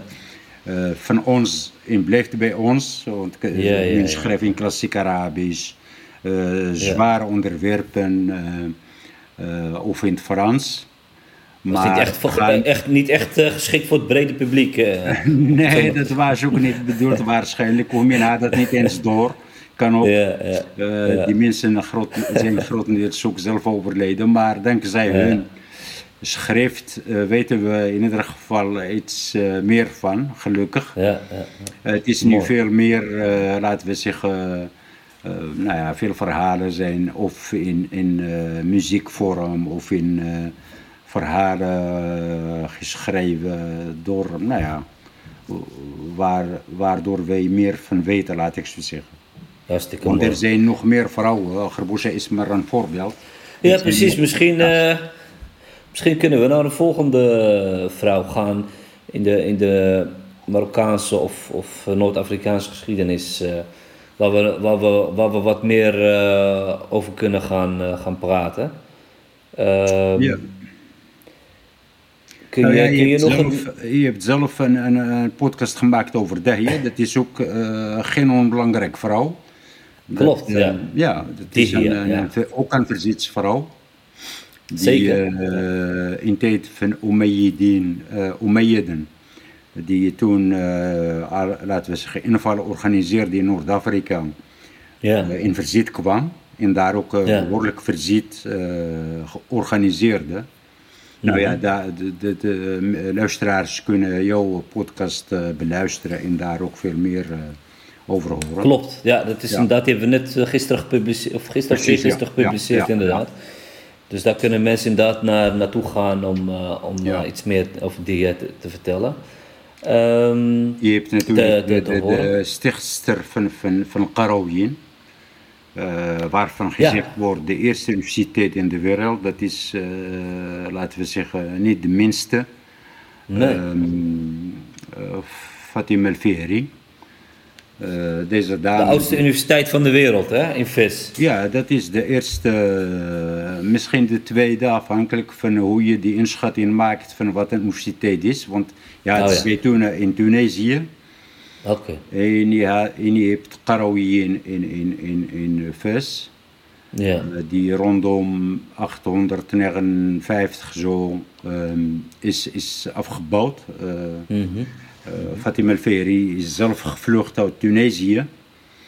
[SPEAKER 2] Eh, van ons en blijft bij ons. Want eh,
[SPEAKER 3] Ja,
[SPEAKER 2] in klassiek Arabisch, eh, zware onderwerpen of in het Frans.
[SPEAKER 3] Was niet echt, voor-
[SPEAKER 2] gaan-
[SPEAKER 3] echt, niet echt geschikt voor het brede publiek. *laughs*
[SPEAKER 2] Nee, dat was ook niet bedoeld *laughs* waarschijnlijk. Hoe men had dat niet eens door. Kan ook. Die mensen groot, zijn grotendeels ook zelf overleden. Maar dankzij hun schrift eh, weten we in ieder geval iets eh, meer van, gelukkig.
[SPEAKER 3] ja, ja, ja.
[SPEAKER 2] Het is nu veel meer, eh, laten we zeggen, nou ja, veel verhalen zijn of in, in muziekvorm of in verhalen geschreven door, nou ja, waar, waardoor wij meer van weten, laat ik zo zeggen.
[SPEAKER 3] Hartstikke
[SPEAKER 2] Want
[SPEAKER 3] mooi.
[SPEAKER 2] er zijn nog meer vrouwen, Gerboesa is maar een voorbeeld.
[SPEAKER 3] Ja, precies. Misschien, misschien kunnen we naar de volgende vrouw gaan in de, in de Marokkaanse of, of Noord-Afrikaanse geschiedenis. eh, waar, we, waar, we, waar we wat meer eh, over kunnen gaan, eh, gaan praten. Ehm,
[SPEAKER 2] Ja.
[SPEAKER 3] Kun
[SPEAKER 2] Nou
[SPEAKER 3] je,
[SPEAKER 2] ja,
[SPEAKER 3] kun
[SPEAKER 2] je,
[SPEAKER 3] nog een...
[SPEAKER 2] zelf, je hebt zelf een, een, een podcast gemaakt over Dahia. *laughs* Dat is ook geen onbelangrijk vrouw.
[SPEAKER 3] Klopt,
[SPEAKER 2] Dat,
[SPEAKER 3] ja.
[SPEAKER 2] Ja, dat is een, een-
[SPEAKER 3] ja.
[SPEAKER 2] een ook een verzetsvrouw. Die
[SPEAKER 3] Zeker.
[SPEAKER 2] eh, in tijd van Umayyadin, eh Umayyiden, die toen, eh, laten we zeggen, invallen organiseerde in Noord-Afrika,
[SPEAKER 3] Ja,
[SPEAKER 2] eh, in verzet kwam. En daar ook eh,
[SPEAKER 3] Ja.
[SPEAKER 2] behoorlijk verzet eh, georganiseerde. Nou ja, de, de, de eh, luisteraars kunnen jouw podcast eh, beluisteren en daar ook veel meer eh, over horen.
[SPEAKER 3] klopt. Ja, dat is
[SPEAKER 2] Ja.
[SPEAKER 3] inderdaad, die hebben we net eh, gisteren gepubliceerd, of gisteren
[SPEAKER 2] Precies, ja.
[SPEAKER 3] gisteren gepubliceerd
[SPEAKER 2] ja,
[SPEAKER 3] inderdaad. Dus daar kunnen mensen inderdaad naar, naartoe gaan om, eh, om
[SPEAKER 2] Ja.
[SPEAKER 3] eh, iets meer over die eh, te, te vertellen. Ehm,
[SPEAKER 2] Je hebt natuurlijk de, de, stichtster van, van, van Qarawiyyin, eh, waarvan
[SPEAKER 3] Ja.
[SPEAKER 2] gezegd wordt de eerste universiteit in de wereld. Dat is, laten we zeggen, niet de minste.
[SPEAKER 3] Nee.
[SPEAKER 2] Ehm, eh, Fatima El-Fihri. Eh, deze
[SPEAKER 3] de oudste universiteit van de wereld, hè, in Vis.
[SPEAKER 2] Ja, dat is de eerste, eh, misschien de tweede, afhankelijk van hoe je die inschatting maakt van wat een universiteit is. Want ja, het
[SPEAKER 3] Oh,
[SPEAKER 2] is
[SPEAKER 3] ja.
[SPEAKER 2] Zaytouna in Tunesië.
[SPEAKER 3] Oké.
[SPEAKER 2] En je, ha- en je hebt Qarawiyyin in, in, in, in Fes,
[SPEAKER 3] Ja.
[SPEAKER 2] eh, die rondom 859 zo ehm, is, is afgebouwd. Eh, Fatima El-Fehri is zelf gevlucht uit Tunesië.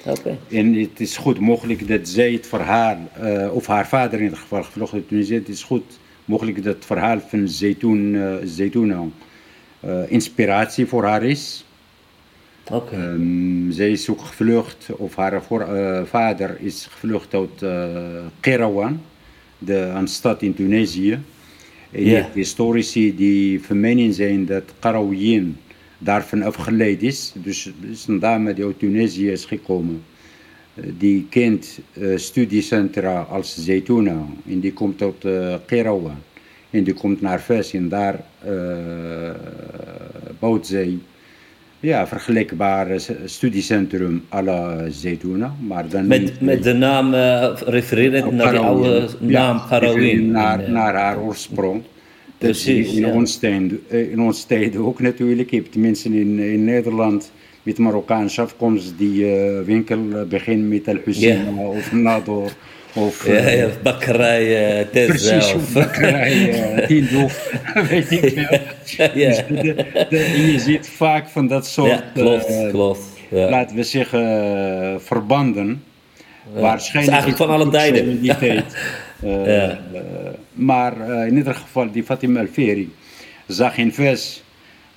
[SPEAKER 3] Oké.
[SPEAKER 2] En het is goed mogelijk dat zij het verhaal, eh, of haar vader in ieder geval gevlucht uit Tunesië, het is goed mogelijk dat het verhaal van eh, Zaytouna eh, inspiratie voor haar is.
[SPEAKER 3] Oké.
[SPEAKER 2] Ehm, zij is ook gevlucht, of haar voor, eh, vader is gevlucht uit uh, Kerawan, de, een stad in Tunesië. En hebt historici die van mening zijn dat Qarawiyyin daarvan afgeleid is. Dus het is een dame die uit Tunesië is gekomen. Eh, die kent eh, studiecentra als Zaytouna en die komt uit uh, Kerawan. En die komt naar Fes en daar eh, bouwt zij ja, vergelijkbaar studiecentrum à la Zaytuna, maar dan
[SPEAKER 3] Met, de naam uh, refererend naar
[SPEAKER 2] Qarawin.
[SPEAKER 3] oude naam
[SPEAKER 2] Ja,
[SPEAKER 3] Qarawin.
[SPEAKER 2] Naar,
[SPEAKER 3] eh,
[SPEAKER 2] naar haar oorsprong.
[SPEAKER 3] Precies,
[SPEAKER 2] in,
[SPEAKER 3] ja.
[SPEAKER 2] ons tijd, eh, in ons ook natuurlijk. Je hebt mensen in, in Nederland met Marokkaanse afkomst die eh, winkel eh, beginnen met El Hussein of Nador. Of,
[SPEAKER 3] Ja, ja, bakkerij uh,
[SPEAKER 2] Precies, of bakkerij, eh, *laughs* Tiendoef, *laughs* weet ik.
[SPEAKER 3] Ja.
[SPEAKER 2] Dus de- de- je ziet vaak van dat soort,
[SPEAKER 3] Ja, klopt, klopt. Ja.
[SPEAKER 2] laten we zeggen, verbanden.
[SPEAKER 3] Ja.
[SPEAKER 2] Waarschijnlijk
[SPEAKER 3] Het is eigenlijk van alle tijden. *laughs*
[SPEAKER 2] Eh,
[SPEAKER 3] Ja.
[SPEAKER 2] eh, maar eh, in ieder geval, die Fatima El-Feri zag in Ves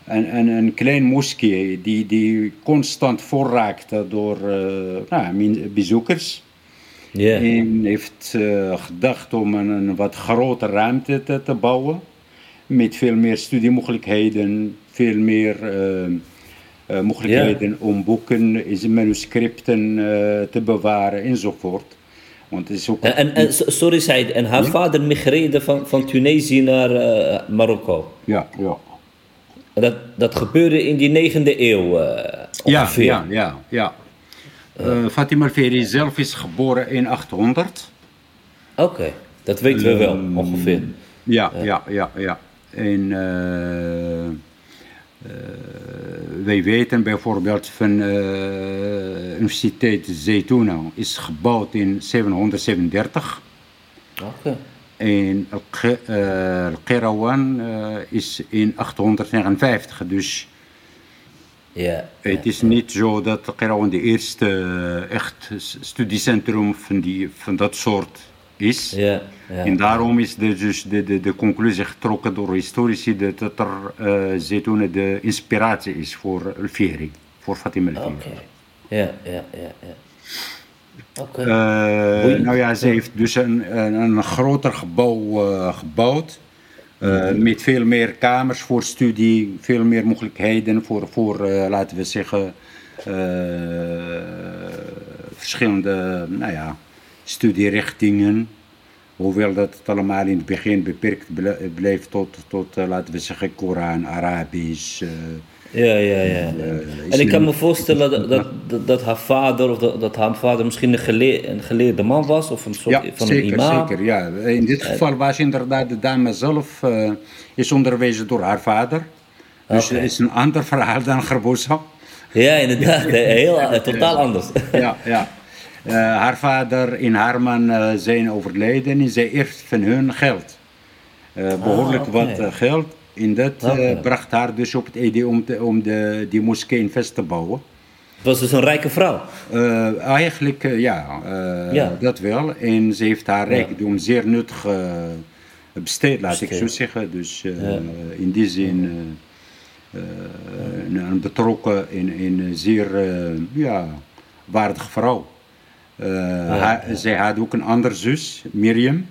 [SPEAKER 2] een, een, een klein moskee die, die constant voorraakte door nou, bezoekers.
[SPEAKER 3] Ja.
[SPEAKER 2] En heeft gedacht om een, een wat grotere ruimte te, te bouwen. Met veel meer studiemogelijkheden, veel meer mogelijkheden om boeken, manuscripten te bewaren enzovoort. Want het is ook.
[SPEAKER 3] En, en, en, so- sorry Said, en haar vader migreerde van, van Tunesië naar eh, Marokko.
[SPEAKER 2] ja, ja.
[SPEAKER 3] En Dat, dat gebeurde in die negende eeuw eh,
[SPEAKER 2] Ja,
[SPEAKER 3] ongeveer.
[SPEAKER 2] ja, ja. ja. Eh, Fatima El-Feri zelf is geboren in 800.
[SPEAKER 3] Oké, dat weten we wel, ongeveer.
[SPEAKER 2] Ja, ja, ja, ja. En eh, eh, wij weten bijvoorbeeld van de Universiteit Zaytuna is gebouwd in 737.
[SPEAKER 3] Oké.
[SPEAKER 2] En Al-Qi- eh, Al-Qirawan eh, is in 859. Dus
[SPEAKER 3] Ja.
[SPEAKER 2] het is niet zo dat Al-Qirawan de eerste eh, echt studiecentrum van, die, van dat soort is.
[SPEAKER 3] Ja, ja.
[SPEAKER 2] En daarom is de, dus de, de, de conclusie getrokken door historici dat het er uh, de inspiratie is voor Al-Fihri, voor Fatima
[SPEAKER 3] Oké.
[SPEAKER 2] Al-Fihri.
[SPEAKER 3] Ja, ja, ja, ja. Oké.
[SPEAKER 2] Eh, nou ja, ze heeft dus een, een, een groter gebouw eh, gebouwd. eh, Met veel meer kamers voor studie, veel meer mogelijkheden voor, voor laten we zeggen, verschillende nou ja, studierichtingen. Hoewel dat het allemaal in het begin beperkt ble- bleef tot, tot eh, laten we zeggen, Koran, Arabisch. eh,
[SPEAKER 3] Ja, ja, ja. ja. En ik kan me voorstellen dat, dat, dat, haar vader, of dat, dat haar vader misschien een, een geleerde man was, of een soort
[SPEAKER 2] Ja,
[SPEAKER 3] van
[SPEAKER 2] zeker,
[SPEAKER 3] een imam.
[SPEAKER 2] zeker. Ja. In dit geval was inderdaad de dame zelf eh, is onderwezen door haar vader. Dus het is een ander verhaal dan Gerboesa.
[SPEAKER 3] Ja, inderdaad. *laughs* Heel, eh, totaal anders.
[SPEAKER 2] ja, ja. Eh, haar vader en haar man eh, zijn overleden en zij eerst van hun geld. Eh, behoorlijk
[SPEAKER 3] oké.
[SPEAKER 2] wat geld. En dat bracht haar dus op het idee om, te, om de, die moskee in vest te bouwen.
[SPEAKER 3] Was dus een rijke vrouw.
[SPEAKER 2] Eigenlijk ja,
[SPEAKER 3] Ja.
[SPEAKER 2] dat wel. En ze heeft haar rijkdom zeer nuttig besteed, laat ik zo zeggen. Dus in die zin een, betrokken en een zeer ja, waardige vrouw. Eh, haar- Zij had ook een andere zus, Miriam.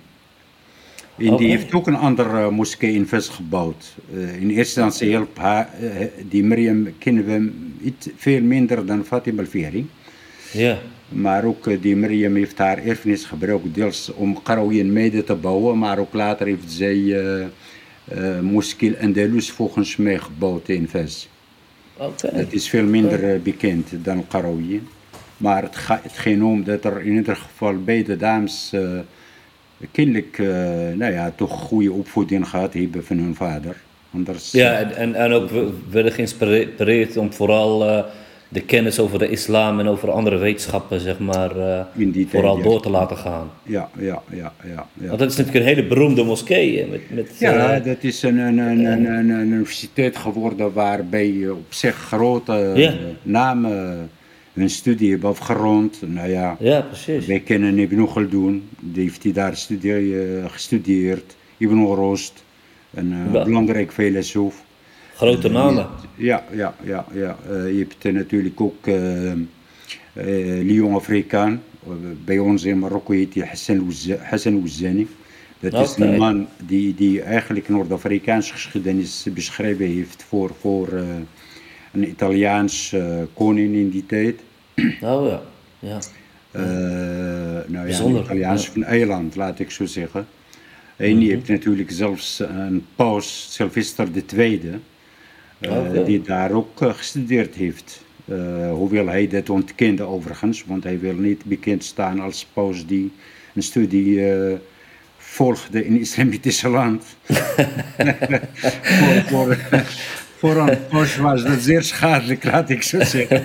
[SPEAKER 2] En die heeft ook een andere moskee in Vest gebouwd. Eh, in eerste instantie hielp haar, eh, die Miriam kennen we iets veel minder dan Fatima al-Fihri.
[SPEAKER 3] Ja.
[SPEAKER 2] Maar ook eh, die Miriam heeft haar erfenis gebruikt deels om Qarawiyyin mede te bouwen. Maar ook later heeft zij uh, uh, Moskil Andalus volgens mij gebouwd in Fez.
[SPEAKER 3] Oké.
[SPEAKER 2] Dat is veel minder uh, bekend dan Qarawiyyin. Maar het, ga, het ging om dat er in ieder geval beide dames uh, kennelijk uh, nou ja, toch goede opvoeding gehad hebben van hun vader. Anders,
[SPEAKER 3] Ja, en, en, en ook we- werden geïnspireerd om vooral eh, de kennis over de islam en over andere wetenschappen, zeg maar,
[SPEAKER 2] tijd,
[SPEAKER 3] vooral
[SPEAKER 2] ja.
[SPEAKER 3] door te laten gaan.
[SPEAKER 2] Ja, ja, ja, ja. ja.
[SPEAKER 3] Want dat is natuurlijk een hele beroemde moskee. Met, met,
[SPEAKER 2] Ja, dat is een, een, een, een, een, universiteit geworden waarbij op zich grote namen hun studie hebben afgerond. Nou ja,
[SPEAKER 3] ja, precies.
[SPEAKER 2] wij kennen Ibn Khaldun, die heeft hij daar studie, eh, gestudeerd. Ibn Rost, een eh,
[SPEAKER 3] Ja.
[SPEAKER 2] belangrijk filosoof.
[SPEAKER 3] Grote namen.
[SPEAKER 2] Ja, ja, ja. ja. Eh, je hebt eh, natuurlijk ook eh eh, Lyon Afrikaan. Eh, bij ons in Marokko heet hij Hassan Ouzani. Dat is een man die, die eigenlijk Noord-Afrikaanse geschiedenis beschreven heeft voor, voor eh, een Italiaans eh, koning in die tijd.
[SPEAKER 3] Oh ja. ja.
[SPEAKER 2] Eh, nou ja,
[SPEAKER 3] Bijzonder,
[SPEAKER 2] een Italiaans
[SPEAKER 3] ja.
[SPEAKER 2] van eiland, laat ik zo zeggen. En je hebt natuurlijk zelfs een paus, Sylvester II. eh,
[SPEAKER 3] Oké.
[SPEAKER 2] die daar ook eh, gestudeerd heeft. Eh, hoewel hij dat ontkende overigens, want hij wil niet bekend staan als paus die een studie volgde in islamitische land. *laughs* *laughs* voor, voor, voor een paus was dat zeer schadelijk, laat ik zo zeggen.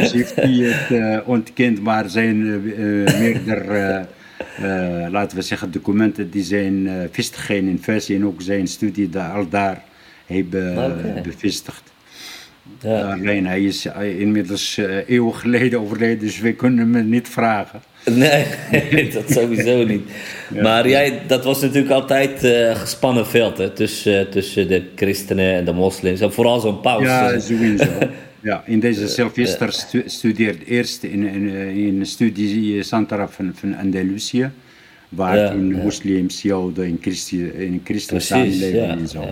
[SPEAKER 2] dus heeft hij het ontkend, maar zijn meerdere, laten we zeggen, documenten die zijn vestigen in versie en ook zijn studie daar, al daar hebben bevestigd.
[SPEAKER 3] Ja.
[SPEAKER 2] Alleen hij is inmiddels eeuwen geleden overleden, dus we kunnen hem niet vragen.
[SPEAKER 3] Nee, *laughs* dat sowieso niet. *laughs* Maar jij, dat was natuurlijk altijd eh gespannen veld hè, tussen, tussen de christenen en de moslims. En vooral zo'n paus.
[SPEAKER 2] Ja,
[SPEAKER 3] eh.
[SPEAKER 2] sowieso. *laughs* Ja, in deze Sylvester stu studeert eerst in, in, in een studie Santara van, van Andalusië, waar
[SPEAKER 3] Ja,
[SPEAKER 2] toen
[SPEAKER 3] ja.
[SPEAKER 2] moslims, joden in christen, in christen samenleven en zo.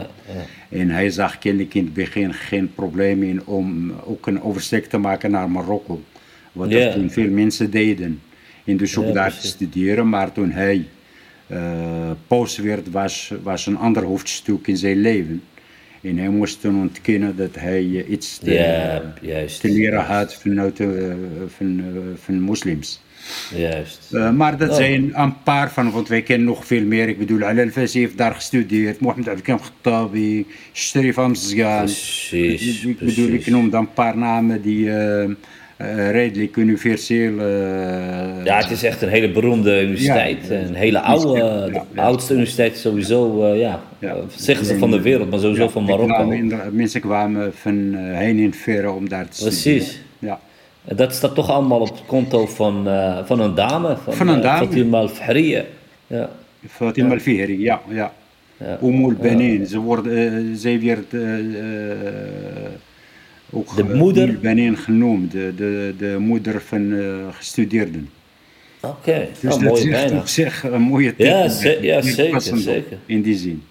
[SPEAKER 2] En hij zag kennelijk in het begin geen probleem in om ook een oversteek te maken naar Marokko. Wat er toen veel mensen deden. Dus ook
[SPEAKER 3] Ja,
[SPEAKER 2] daar te studeren. Maar toen hij eh paus werd, was, was een ander hoofdstuk in zijn leven. En hij moest toen ontkennen dat hij eh, iets te,
[SPEAKER 3] Ja, juist.
[SPEAKER 2] te leren had vanuit de, van, eh, van moslims.
[SPEAKER 3] Juist.
[SPEAKER 2] Maar dat
[SPEAKER 3] Oh.
[SPEAKER 2] zijn een paar van, want wij kennen nog veel meer. Ik bedoel, Fassi heeft daar gestudeerd, Mohammed Abdelkam Khattabi, Sharif Hamzgan.
[SPEAKER 3] Precies,
[SPEAKER 2] Ik bedoel, ik
[SPEAKER 3] precies.
[SPEAKER 2] noem dan een paar namen die redelijk universeel... eh,
[SPEAKER 3] Ja, het is echt een hele beroemde universiteit.
[SPEAKER 2] Ja.
[SPEAKER 3] een hele oude,
[SPEAKER 2] Ja,
[SPEAKER 3] de oudste universiteit sowieso, eh, ja. Eh, zeggen ze van de wereld, maar sowieso van Marokko.
[SPEAKER 2] mensen kwamen van eh, heen en verre om daar te
[SPEAKER 3] Precies.
[SPEAKER 2] studeren. Ja.
[SPEAKER 3] Dat staat toch allemaal op het konto van, eh, van een dame. Van,
[SPEAKER 2] Van een
[SPEAKER 3] eh,
[SPEAKER 2] dame.
[SPEAKER 3] Fatima al-Fahriya. Ja.
[SPEAKER 2] Fatima al-Fihri, ja, ja.
[SPEAKER 3] Ja.
[SPEAKER 2] Umul Benin, ze worden, eh, zij werd eh, eh, ook
[SPEAKER 3] De moeder?
[SPEAKER 2] Benin genoemd, de, de, de moeder van eh, gestudeerden.
[SPEAKER 3] Oké,
[SPEAKER 2] Dus
[SPEAKER 3] oh,
[SPEAKER 2] dat is op zich een mooie
[SPEAKER 3] Ja, ze- ja,
[SPEAKER 2] Heel
[SPEAKER 3] zeker, zeker.
[SPEAKER 2] In die zin.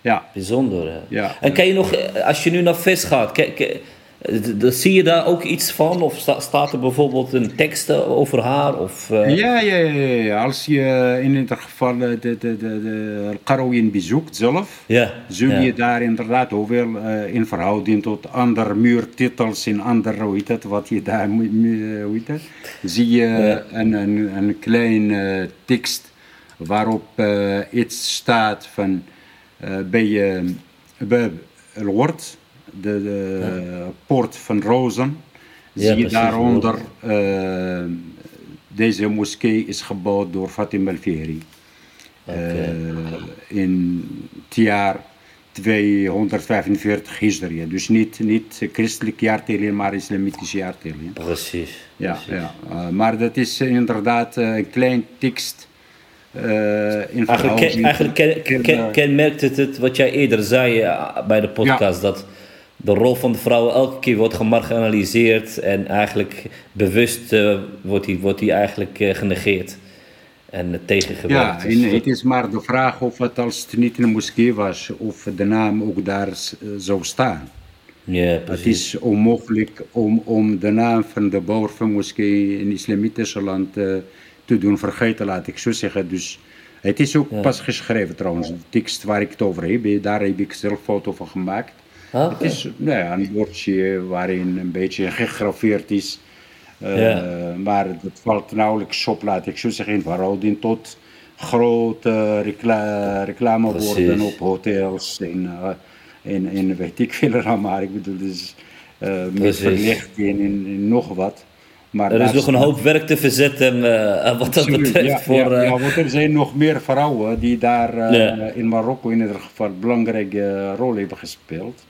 [SPEAKER 2] Ja,
[SPEAKER 3] Bijzonder. hè.
[SPEAKER 2] Ja.
[SPEAKER 3] En kan je nog, eh, als je nu naar VIS gaat, d- zie je daar ook iets van? Of sta- staat er bijvoorbeeld een tekst over haar? Of, eh,
[SPEAKER 2] ja, ja, ja, ja. Als je in ieder geval eh, de, de, de, de Al-Qarawin bezoekt zelf,
[SPEAKER 3] ja.
[SPEAKER 2] zul
[SPEAKER 3] ja.
[SPEAKER 2] je daar inderdaad hoeveel eh, in verhouding tot andere muurtitels en andere, hoe heet dat, wat je daar, mu- hoe heet dat, zie je
[SPEAKER 3] Ja.
[SPEAKER 2] een, een, een klein eh, tekst waarop eh, iets staat van eh, bij je bij de, de poort van rozen,
[SPEAKER 3] Ja,
[SPEAKER 2] zie je
[SPEAKER 3] precies,
[SPEAKER 2] daaronder eh, deze moskee is gebouwd door Fatima al-Fihri.
[SPEAKER 3] Oké.
[SPEAKER 2] Eh, in het jaar 245 Hijri. Dus niet, niet christelijk jaartelling, maar islamitisch jaartelling.
[SPEAKER 3] Precies.
[SPEAKER 2] Ja,
[SPEAKER 3] precies.
[SPEAKER 2] ja. Eh, maar dat is inderdaad een klein tekst eh, in
[SPEAKER 3] Eigenlijk, ken, eigenlijk ken, ken- kenmerkt het, het wat jij eerder zei bij de podcast, dat de rol van de vrouwen elke keer wordt gemarginaliseerd en eigenlijk bewust eh, wordt, die, wordt die eigenlijk eh, genegeerd en eh, tegengewerkt.
[SPEAKER 2] Ja,
[SPEAKER 3] Dus
[SPEAKER 2] het is maar de vraag of het als het niet een moskee was, of de naam ook daar zou staan.
[SPEAKER 3] ja,
[SPEAKER 2] Het is onmogelijk om, om de naam van de bouwer van moskee in islamitische land te doen vergeten, laat ik zo zeggen. Dus het is ook pas geschreven trouwens. De tekst waar ik het over heb, daar heb ik zelf foto van gemaakt. Het is nou ja, een woordje waarin een beetje gegraveerd is. Eh. Maar het valt nauwelijks op, laat ik zo zeggen, in verhouding tot grote recla reclameborden op hotels en, en, en weet ik veel allemaal. Ik bedoel, dus eh met verlichting en, en nog wat. Maar
[SPEAKER 3] er is nog een hoop werk te verzetten eh, wat dat betreft.
[SPEAKER 2] ja,
[SPEAKER 3] voor,
[SPEAKER 2] ja, ja, want er zijn nog meer vrouwen die daar in Marokko in ieder geval een belangrijke rol hebben gespeeld.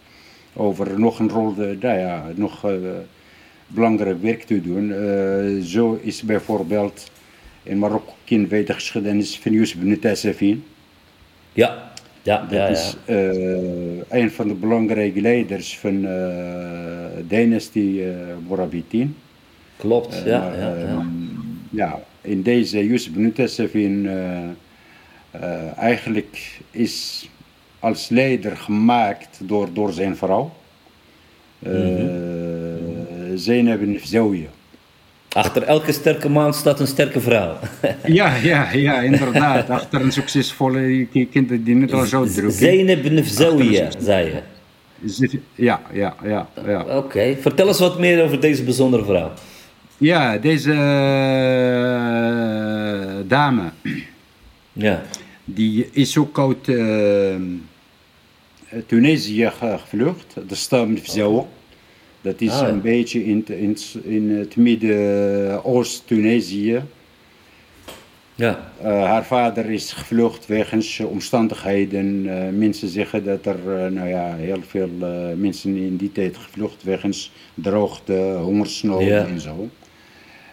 [SPEAKER 2] Over nog een rol, de, nou ja, nog eh, belangrijk werk te doen. Eh, zo is bijvoorbeeld in Marokko kind weet de geschiedenis van Yusuf ibn Tassafin.
[SPEAKER 3] ja, ja,
[SPEAKER 2] Dat
[SPEAKER 3] ja, ja.
[SPEAKER 2] is eh, een van de belangrijke leiders van de dynastie eh Morabitin.
[SPEAKER 3] klopt. ja,
[SPEAKER 2] Maar,
[SPEAKER 3] ja,
[SPEAKER 2] eh,
[SPEAKER 3] ja.
[SPEAKER 2] ja, in deze Yusuf uh, uh, eigenlijk is als leider gemaakt door, door zijn vrouw. Zainab ibn Fzawiya.
[SPEAKER 3] Achter elke sterke man staat een sterke vrouw. *laughs*
[SPEAKER 2] Ja, ja, ja, inderdaad. Achter een succesvolle kind die net al zo druk.
[SPEAKER 3] Ibn Fzawiya, zei je.
[SPEAKER 2] Ja, ja, ja, ja.
[SPEAKER 3] Oké, vertel eens wat meer over deze bijzondere vrouw.
[SPEAKER 2] Ja, deze eh, dame,
[SPEAKER 3] Ja.
[SPEAKER 2] die is ook uit Tunesië ge- gevlucht. De stam Fzawa. Dat is
[SPEAKER 3] Ah,
[SPEAKER 2] een beetje in, het- in, het- in het Midden-Oost-Tunesië.
[SPEAKER 3] Ja.
[SPEAKER 2] Eh, haar vader is gevlucht wegens eh, omstandigheden. Eh, mensen zeggen dat er eh, nou ja, heel veel eh, mensen in die tijd gevlucht wegens droogte, hongersnood
[SPEAKER 3] Ja.
[SPEAKER 2] en zo.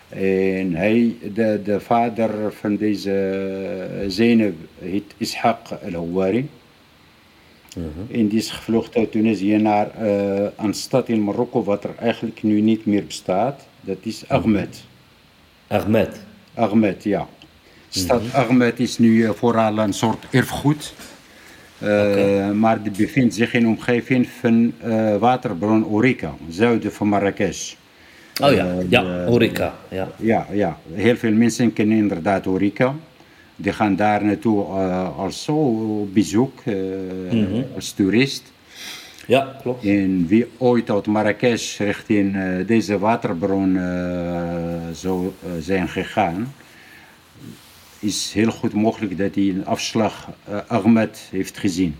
[SPEAKER 2] En hij, de, de vader van deze eh, Zeynep heet Ishaq al-Hawari. En die is gevlucht uit Tunesië naar eh, een stad in Marokko wat er eigenlijk nu niet meer bestaat. Dat is Ahmed.
[SPEAKER 3] Ahmed.
[SPEAKER 2] Ahmed, ja. Stad Ahmed is nu eh, vooral een soort erfgoed. Eh, Maar die bevindt zich in de omgeving van eh, waterbron Orica, zuiden van Marrakesh.
[SPEAKER 3] Oh ja,
[SPEAKER 2] Eh,
[SPEAKER 3] ja, Orica. Ja.
[SPEAKER 2] Ja, ja, heel veel mensen kennen inderdaad Orica. Die gaan daar naartoe eh, als zo bezoek, eh, als toerist.
[SPEAKER 3] ja, klopt.
[SPEAKER 2] En wie ooit uit Marrakesh richting eh, deze waterbron eh, zou zijn gegaan, is heel goed mogelijk dat hij een afslag Ahmed heeft gezien.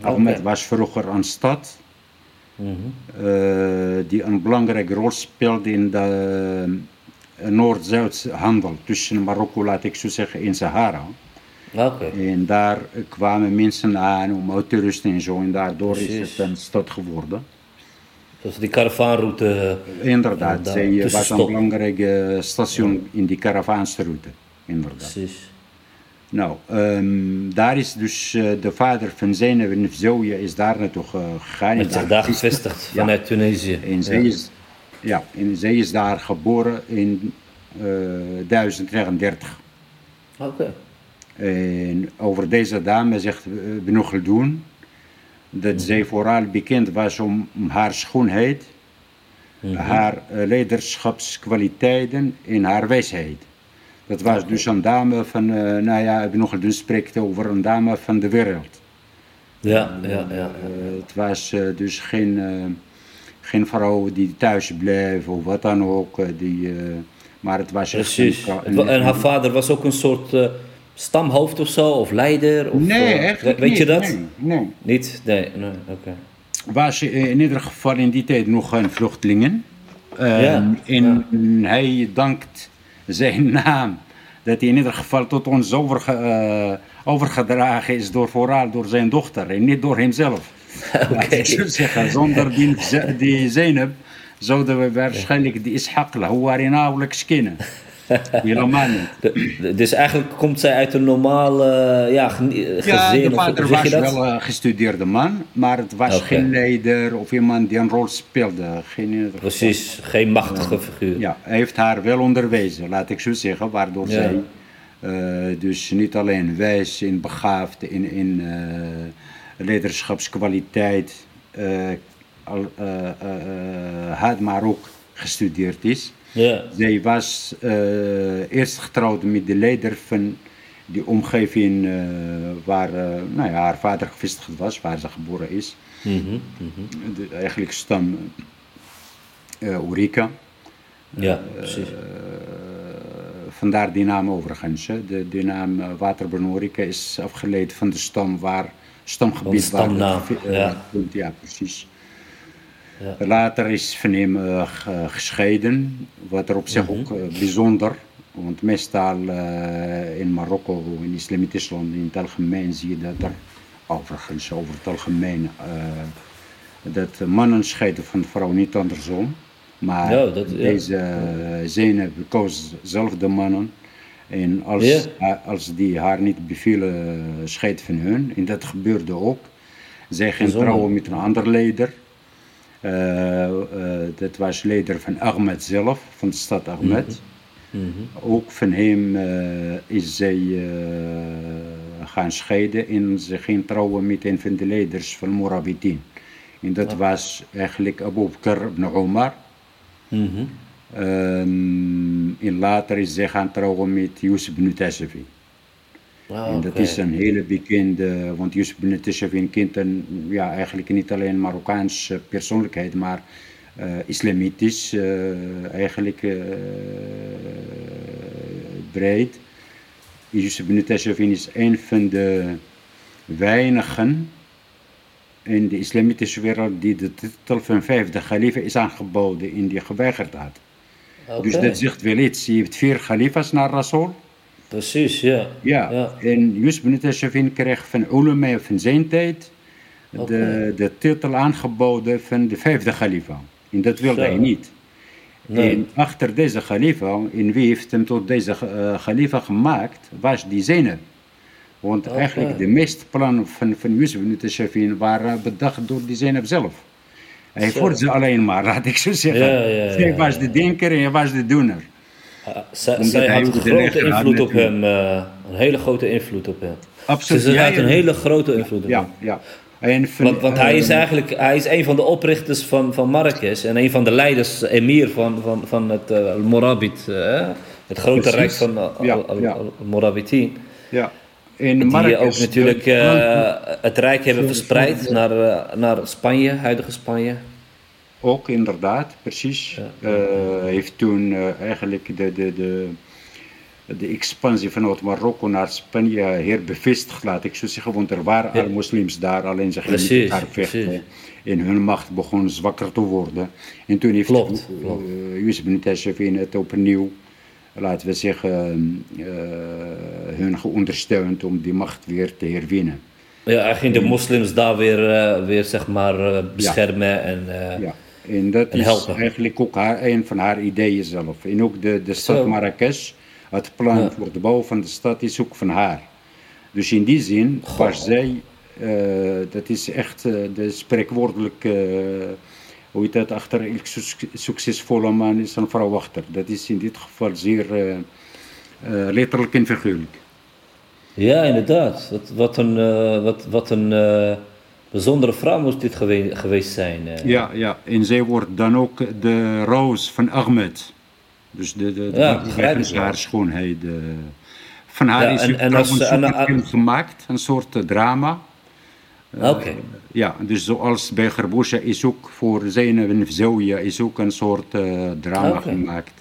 [SPEAKER 2] Ahmed was vroeger een stad eh, die een belangrijke rol speelde in de Noord-Zuid handel tussen Marokko, laat ik zo zeggen, en Sahara. En daar kwamen mensen aan om uit te rusten en zo. En daardoor is
[SPEAKER 3] Precies.
[SPEAKER 2] het een stad geworden.
[SPEAKER 3] Dus die karavaanroute.
[SPEAKER 2] Inderdaad,
[SPEAKER 3] daar
[SPEAKER 2] zij eh, was een
[SPEAKER 3] tussenstop.
[SPEAKER 2] belangrijk eh, station in die caravansroute. Inderdaad.
[SPEAKER 3] Precies.
[SPEAKER 2] Nou, ehm, daar is dus eh, de vader van Zeynep en is daar naartoe ge- gegaan.
[SPEAKER 3] Heeft zich daar gevestigd *laughs* vanuit Tunesië.
[SPEAKER 2] En zij,
[SPEAKER 3] Ja.
[SPEAKER 2] is, ja, en zij is daar geboren in eh 1039.
[SPEAKER 3] Oké.
[SPEAKER 2] En over deze dame zegt eh, Ibn Khaldun dat zij vooral bekend was om haar schoonheid, haar eh, leiderschapskwaliteiten en haar wijsheid. Dat was dus een dame van, nou ja, Ibn Khaldun spreekt over een dame van de wereld.
[SPEAKER 3] Ja, ja, ja.
[SPEAKER 2] Het was dus geen, geen vrouw die thuis bleef of wat dan ook. eh, die, eh, maar het was echt
[SPEAKER 3] Precies.
[SPEAKER 2] een
[SPEAKER 3] wa- En haar vader was ook een soort eh, stamhoofd of zo, of leider? Of,
[SPEAKER 2] Nee, eigenlijk
[SPEAKER 3] Weet je dat?
[SPEAKER 2] Nee, nee.
[SPEAKER 3] Niet? Nee, nee, oké.
[SPEAKER 2] was in ieder geval in die tijd nog een vluchtelingen. Ehm,
[SPEAKER 3] Ja,
[SPEAKER 2] en hij dankt zijn *laughs* naam dat hij in ieder geval tot ons overge, overgedragen is door, vooral door zijn dochter en niet door hemzelf. Laat *laughs* ik zeggen, zonder die, die Zeynep zouden we waarschijnlijk die Ishaq al-Hawari nauwelijks kennen. *laughs* Helemaal niet.
[SPEAKER 3] Dus eigenlijk komt zij uit een normaal eh, ja, eh, gezin?
[SPEAKER 2] Ja, de vader was wel een gestudeerde man, maar het was geen leider of iemand die een rol speelde. Geen, geval.
[SPEAKER 3] Precies, geen machtige figuur.
[SPEAKER 2] Ja, hij heeft haar wel onderwezen, laat ik zo zeggen, waardoor
[SPEAKER 3] Ja.
[SPEAKER 2] zij eh, dus niet alleen wijs en begaafd in, in eh, leiderschapskwaliteit eh, al, eh, eh, had, maar ook gestudeerd is.
[SPEAKER 3] Ja.
[SPEAKER 2] Zij was eerst getrouwd met de leider van die omgeving waar nou ja, haar vader gevestigd was, waar ze geboren is.
[SPEAKER 3] Mhm, mhm.
[SPEAKER 2] De, eigenlijk stam Orica.
[SPEAKER 3] Ja, precies.
[SPEAKER 2] Vandaar die naam overigens. De, naam Waterbron Orica is afgeleid van de stam waar, stamgebied
[SPEAKER 3] stamnaam,
[SPEAKER 2] eh,
[SPEAKER 3] ja.
[SPEAKER 2] Ja, precies.
[SPEAKER 3] Ja.
[SPEAKER 2] Later is van hem eh, ge- gescheiden, wat er op zich
[SPEAKER 3] Mhm.
[SPEAKER 2] ook eh, bijzonder, want meestal in Marokko, in islamitisch landen in het algemeen, zie je dat er, overigens over het algemeen, dat mannen scheiden van vrouwen, niet andersom. Maar
[SPEAKER 3] Ja, dat- ja.
[SPEAKER 2] deze uh, Zeynep koos zelf de mannen. En als,
[SPEAKER 3] Ja.
[SPEAKER 2] als die haar niet bevielen, uh, scheidt van hun. En dat gebeurde ook. Zij ging trouwen met een ander leider. Eh, eh, dat was leider van Ahmed zelf, van de stad Ahmed.
[SPEAKER 3] Mhm.
[SPEAKER 2] Ook van hem eh, is zij eh, gaan scheiden en ze ging trouwen met een van de leiders van Morabitin. En dat was eigenlijk Abu Bakr ibn Omar.
[SPEAKER 3] Mhm.
[SPEAKER 2] Ehm, en later is zij gaan trouwen met Yusuf ibn Tassafi.
[SPEAKER 3] Ah,
[SPEAKER 2] en dat is een hele bekende, want Yusuf Tashafin kent een, ja, eigenlijk niet alleen Marokkaanse persoonlijkheid, maar eh, islamitisch, eh, eigenlijk eh, breed. Yusuf Tashafin is een van de weinigen in de islamitische wereld die de titel van vijfde khalifa is aangeboden en die geweigerd had. Dus dat zegt wel iets. Je hebt vier khalifas naar Rasul.
[SPEAKER 3] Precies, ja.
[SPEAKER 2] Ja,
[SPEAKER 3] Ja.
[SPEAKER 2] en Yusuf bin Tashafin kreeg van ulama van zijn tijd de, de titel aangeboden van de vijfde khalifa. En dat wilde
[SPEAKER 3] Zo.
[SPEAKER 2] hij niet.
[SPEAKER 3] Nee.
[SPEAKER 2] En achter deze khalifa, en wie heeft hem tot deze eh, khalifa gemaakt, was die Zainab. Want eigenlijk de meeste plannen van, van Yusuf bin Tashafin waren bedacht door die Zainab zelf. Hij
[SPEAKER 3] Zo.
[SPEAKER 2] voerde ze alleen maar, laat ik zo zeggen.
[SPEAKER 3] Ja,
[SPEAKER 2] was de denker en hij was de doener.
[SPEAKER 3] Ah, zij zij had een grote invloed op hem. eh, een hele grote invloed op hem.
[SPEAKER 2] Absoluut.
[SPEAKER 3] Ze had een hele grote invloed op hem.
[SPEAKER 2] Ja, ja. En van,
[SPEAKER 3] Want, want hij is
[SPEAKER 2] eh,
[SPEAKER 3] eigenlijk hij is een van de oprichters van, van Marrakesh en een van de leiders, emir van, van, van het uh, Morabit, eh, het grote
[SPEAKER 2] Precies.
[SPEAKER 3] rijk van al-.
[SPEAKER 2] Ja. In
[SPEAKER 3] Die ook natuurlijk eh, het rijk hebben verspreid naar, eh, naar Spanje, huidige Spanje.
[SPEAKER 2] Ook inderdaad, precies.
[SPEAKER 3] Ja.
[SPEAKER 2] Eh, heeft toen eigenlijk de, de, de, de expansie vanuit Marokko naar Spanje herbevestigd, laat ik zo zeggen. Want er waren
[SPEAKER 3] Ja.
[SPEAKER 2] al moslims daar, alleen ze gingen
[SPEAKER 3] Precies,
[SPEAKER 2] met elkaar vechten. En hun macht begon zwakker te worden. En toen heeft
[SPEAKER 3] Klopt.
[SPEAKER 2] Yusuf bin Tashafin het opnieuw, laten we zeggen, eh, hun geondersteund om die macht weer te herwinnen.
[SPEAKER 3] Ja, hij ging de moslims daar weer, eh, weer zeg maar eh, beschermen en eh,
[SPEAKER 2] Ja, en dat
[SPEAKER 3] En
[SPEAKER 2] is
[SPEAKER 3] helpen.
[SPEAKER 2] eigenlijk ook haar, een van haar ideeën zelf. En ook de, de stad
[SPEAKER 3] Zo.
[SPEAKER 2] Marrakesh, het plan
[SPEAKER 3] Ja.
[SPEAKER 2] voor de bouw van de stad is ook van haar. Dus in die zin was zij, eh, dat is echt eh, de spreekwoordelijke, eh, hoe dat, achter elk suc- succesvolle man is een vrouw achter. Dat is in dit geval zeer eh, eh, letterlijk en figuurlijk.
[SPEAKER 3] ja, inderdaad. Wat, wat een, eh, wat, wat een bijzondere vrouw moest dit gewe- geweest zijn.
[SPEAKER 2] Ja, ja, en zij wordt dan ook de roos van Ahmed. Dus de, de,
[SPEAKER 3] Ja,
[SPEAKER 2] haar schoonheid. van haar
[SPEAKER 3] Ja,
[SPEAKER 2] is
[SPEAKER 3] en- en als-
[SPEAKER 2] een
[SPEAKER 3] en-
[SPEAKER 2] film gemaakt, een soort drama.
[SPEAKER 3] Oké.
[SPEAKER 2] Ja, dus zoals bij Gerbosha is ook voor en Zawia is ook een soort eh, drama gemaakt.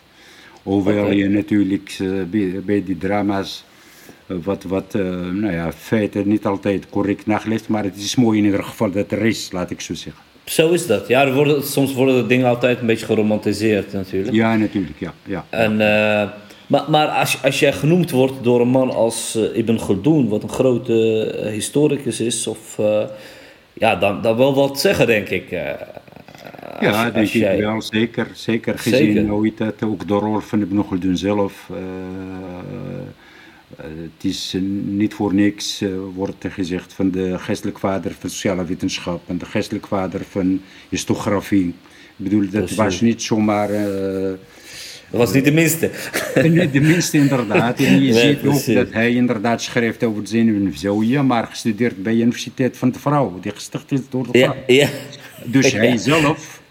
[SPEAKER 2] Hoewel je natuurlijk eh, bij, bij die drama's eh, wat, wat eh, nou ja, feiten niet altijd correct nageleefd, maar het is mooi in ieder geval dat er is, laat ik zo zeggen.
[SPEAKER 3] Zo is dat. Ja, er worden, soms worden de dingen altijd een beetje geromantiseerd natuurlijk.
[SPEAKER 2] Ja, natuurlijk, ja. ja.
[SPEAKER 3] En, eh, maar maar als, als jij genoemd wordt door een man als eh, Ibn Khaldun, wat een grote eh, historicus is, of, eh, ja, dan, dan wel wat zeggen, denk ik.
[SPEAKER 2] Ja,
[SPEAKER 3] Als-
[SPEAKER 2] denk
[SPEAKER 3] als
[SPEAKER 2] ik
[SPEAKER 3] jij-
[SPEAKER 2] wel, zeker. Zeker gezien
[SPEAKER 3] Zeker.
[SPEAKER 2] hoe dat, ook de rol van Ibn Khaldun zelf. het is niet voor niks, wordt er gezegd, van de geestelijk vader van sociale wetenschap en de geestelijk vader van historiografie. Ik bedoel, dat
[SPEAKER 3] Precies.
[SPEAKER 2] was niet zomaar...
[SPEAKER 3] Dat was niet de minste. *laughs*
[SPEAKER 2] Nee, de minste inderdaad. En je *laughs*
[SPEAKER 3] Nee,
[SPEAKER 2] ziet ook dat hij inderdaad schrijft over het zenuwenzooien, maar gestudeerd bij de Universiteit van de Vrouw, die gesticht is door de vrouw.
[SPEAKER 3] ja,
[SPEAKER 2] Dus *laughs* hij zelf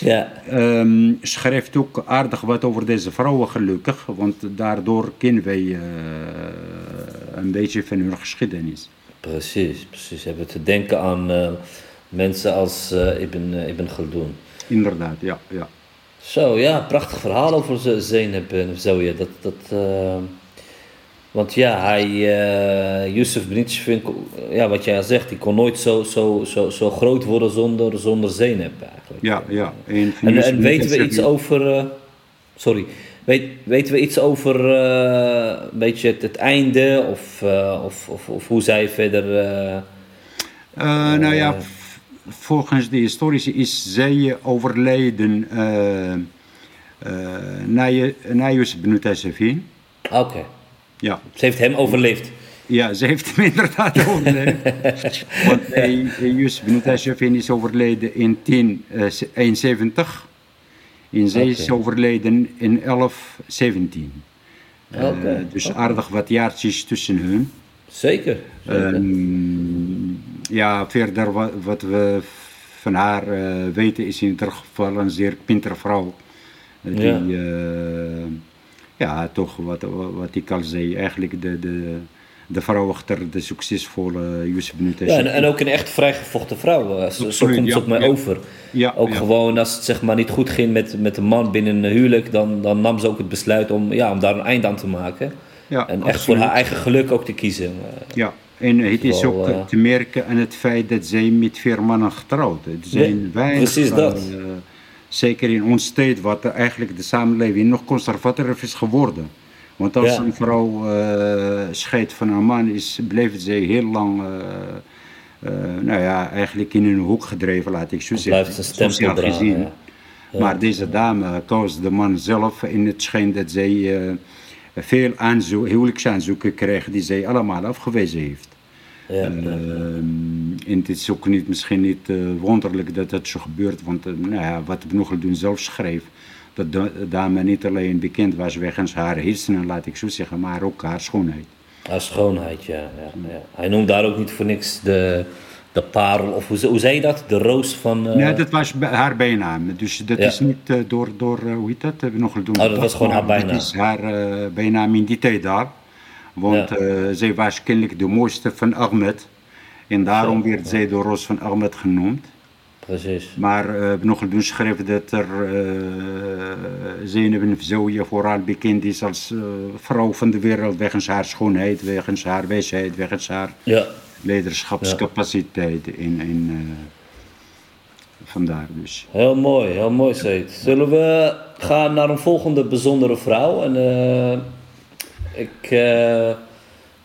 [SPEAKER 3] ja.
[SPEAKER 2] Ehm, schrijft ook aardig wat over deze vrouwen gelukkig, want daardoor kennen wij eh, een beetje van hun geschiedenis.
[SPEAKER 3] Precies, precies. We hebben te denken aan eh, mensen als eh Ibn, Ibn Khaldun.
[SPEAKER 2] Inderdaad, ja. ja.
[SPEAKER 3] Zo, ja, prachtig verhaal over Ze- Zeynep en Zoya. Dat, dat, eh, want ja, hij, eh Yusuf Benitje, ja, wat jij zegt, die kon nooit zo, zo, zo, zo groot worden zonder, zonder Zeynep eigenlijk.
[SPEAKER 2] ja, ja. En,
[SPEAKER 3] weten we iets over, eh, sorry, Weet, weten we iets over eh, een beetje het, het einde of, of, of, of hoe zij verder...
[SPEAKER 2] nou ja, volgens de historici is zij overleden eh eh na, Yusuf bin Tashafin.
[SPEAKER 3] Oké,
[SPEAKER 2] Ja.
[SPEAKER 3] ze heeft hem overleefd.
[SPEAKER 2] Ja, ze heeft hem *laughs* inderdaad overleden. *laughs* Want eh, Yusuf bin Tashafin is overleden in 1071. En zij is overleden in 1117. Eh,
[SPEAKER 3] Oké,
[SPEAKER 2] dus aardig wat jaartjes tussen hun.
[SPEAKER 3] Zeker. zeker.
[SPEAKER 2] Ehm, ja, verder wat, wat we van haar eh, weten is in ieder geval een zeer pintere vrouw. Eh, Die,
[SPEAKER 3] Ja.
[SPEAKER 2] eh, ja, toch wat, wat ik al zei, eigenlijk de, de, de vrouw achter de succesvolle Yusuf
[SPEAKER 3] Ja,
[SPEAKER 2] Nutasha.
[SPEAKER 3] en, en ook een echt vrijgevochten vrouw. Zo, komt het
[SPEAKER 2] ja,
[SPEAKER 3] op mij
[SPEAKER 2] ja.
[SPEAKER 3] over.
[SPEAKER 2] Ja,
[SPEAKER 3] ook
[SPEAKER 2] ja.
[SPEAKER 3] gewoon als het zeg maar niet goed ging met, met de man binnen een huwelijk, dan, dan nam ze ook het besluit om, ja, om daar een eind aan te maken.
[SPEAKER 2] Ja,
[SPEAKER 3] en echt
[SPEAKER 2] absoluut.
[SPEAKER 3] voor haar eigen geluk ook te kiezen.
[SPEAKER 2] Ja, en het is
[SPEAKER 3] Wel,
[SPEAKER 2] ook
[SPEAKER 3] eh,
[SPEAKER 2] te merken aan het feit dat zij met vier mannen getrouwd. Het zijn
[SPEAKER 3] Ja,
[SPEAKER 2] weinig,
[SPEAKER 3] precies dat.
[SPEAKER 2] eh, zeker in ons tijd, wat eigenlijk de samenleving nog conservatiever is geworden. Want als
[SPEAKER 3] Ja.
[SPEAKER 2] een vrouw eh, scheidt van een man, is, blijft zij heel lang, nou ja, eigenlijk in een hoek gedreven, laat ik zo zeggen. sociaal
[SPEAKER 3] dragen,
[SPEAKER 2] gezien.
[SPEAKER 3] ja. Ja.
[SPEAKER 2] Maar deze dame koos de man zelf en het schijnt dat zij eh, veel aanzoek, huwelijksaanzoeken kreeg die zij allemaal afgewezen heeft.
[SPEAKER 3] Ja.
[SPEAKER 2] Ehm, en het is ook niet, misschien niet eh, wonderlijk dat dat zo gebeurt, want eh, nou ja, wat Benoegeldoen zelf schreef, dat de dame niet alleen bekend was wegens haar hersenen, laat ik zo zeggen, maar ook haar schoonheid.
[SPEAKER 3] Haar schoonheid, ja, ja, ja. Hij noemt daar ook niet voor niks de, de parel, of hoe, hoe zei je dat? De roos van... eh,
[SPEAKER 2] nee, dat was haar bijnaam, dus dat
[SPEAKER 3] Ja.
[SPEAKER 2] is niet door, door hoe heet dat, Benoegeldoen.
[SPEAKER 3] Oh, dat was gewoon haar bijnaam.
[SPEAKER 2] Dat is haar bijnaam in die tijd daar, want
[SPEAKER 3] Ja.
[SPEAKER 2] eh, zij was kennelijk de mooiste van Ahmed. En daarom werd zij de roos van Ahmed genoemd.
[SPEAKER 3] Precies.
[SPEAKER 2] Maar uh, Benoegeldoen schreef dat er uh, Zeynep bin Fzouya vooral bekend is als uh, vrouw van de wereld wegens haar schoonheid, wegens haar wijsheid, wegens haar
[SPEAKER 3] Ja,
[SPEAKER 2] leiderschapscapaciteit. Uh, vandaar dus.
[SPEAKER 3] heel mooi, heel mooi, Seet. Zullen we gaan naar een volgende bijzondere vrouw? En eh, ik eh,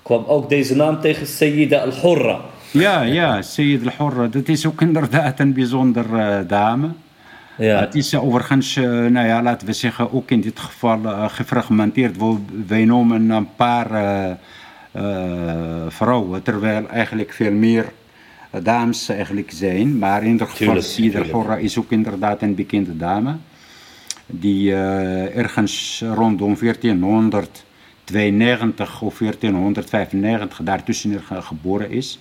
[SPEAKER 3] kwam ook deze naam tegen, Sayyida al-Hurra.
[SPEAKER 2] Ja, ja, Sayyid al-Hurra, dat is ook *laughs* inderdaad een bijzondere dame.
[SPEAKER 3] Ja.
[SPEAKER 2] Het is overigens, uh, nou ja, laten we zeggen, ook in dit geval gefragmenteerd. Wij noemen een paar vrouwen, terwijl eigenlijk veel meer dames eigenlijk zijn. Maar in ieder geval, Sayyid al-Hurra is ook inderdaad een bekende dame. Die uh, ergens rondom 1492 of 1495 daartussen geboren is.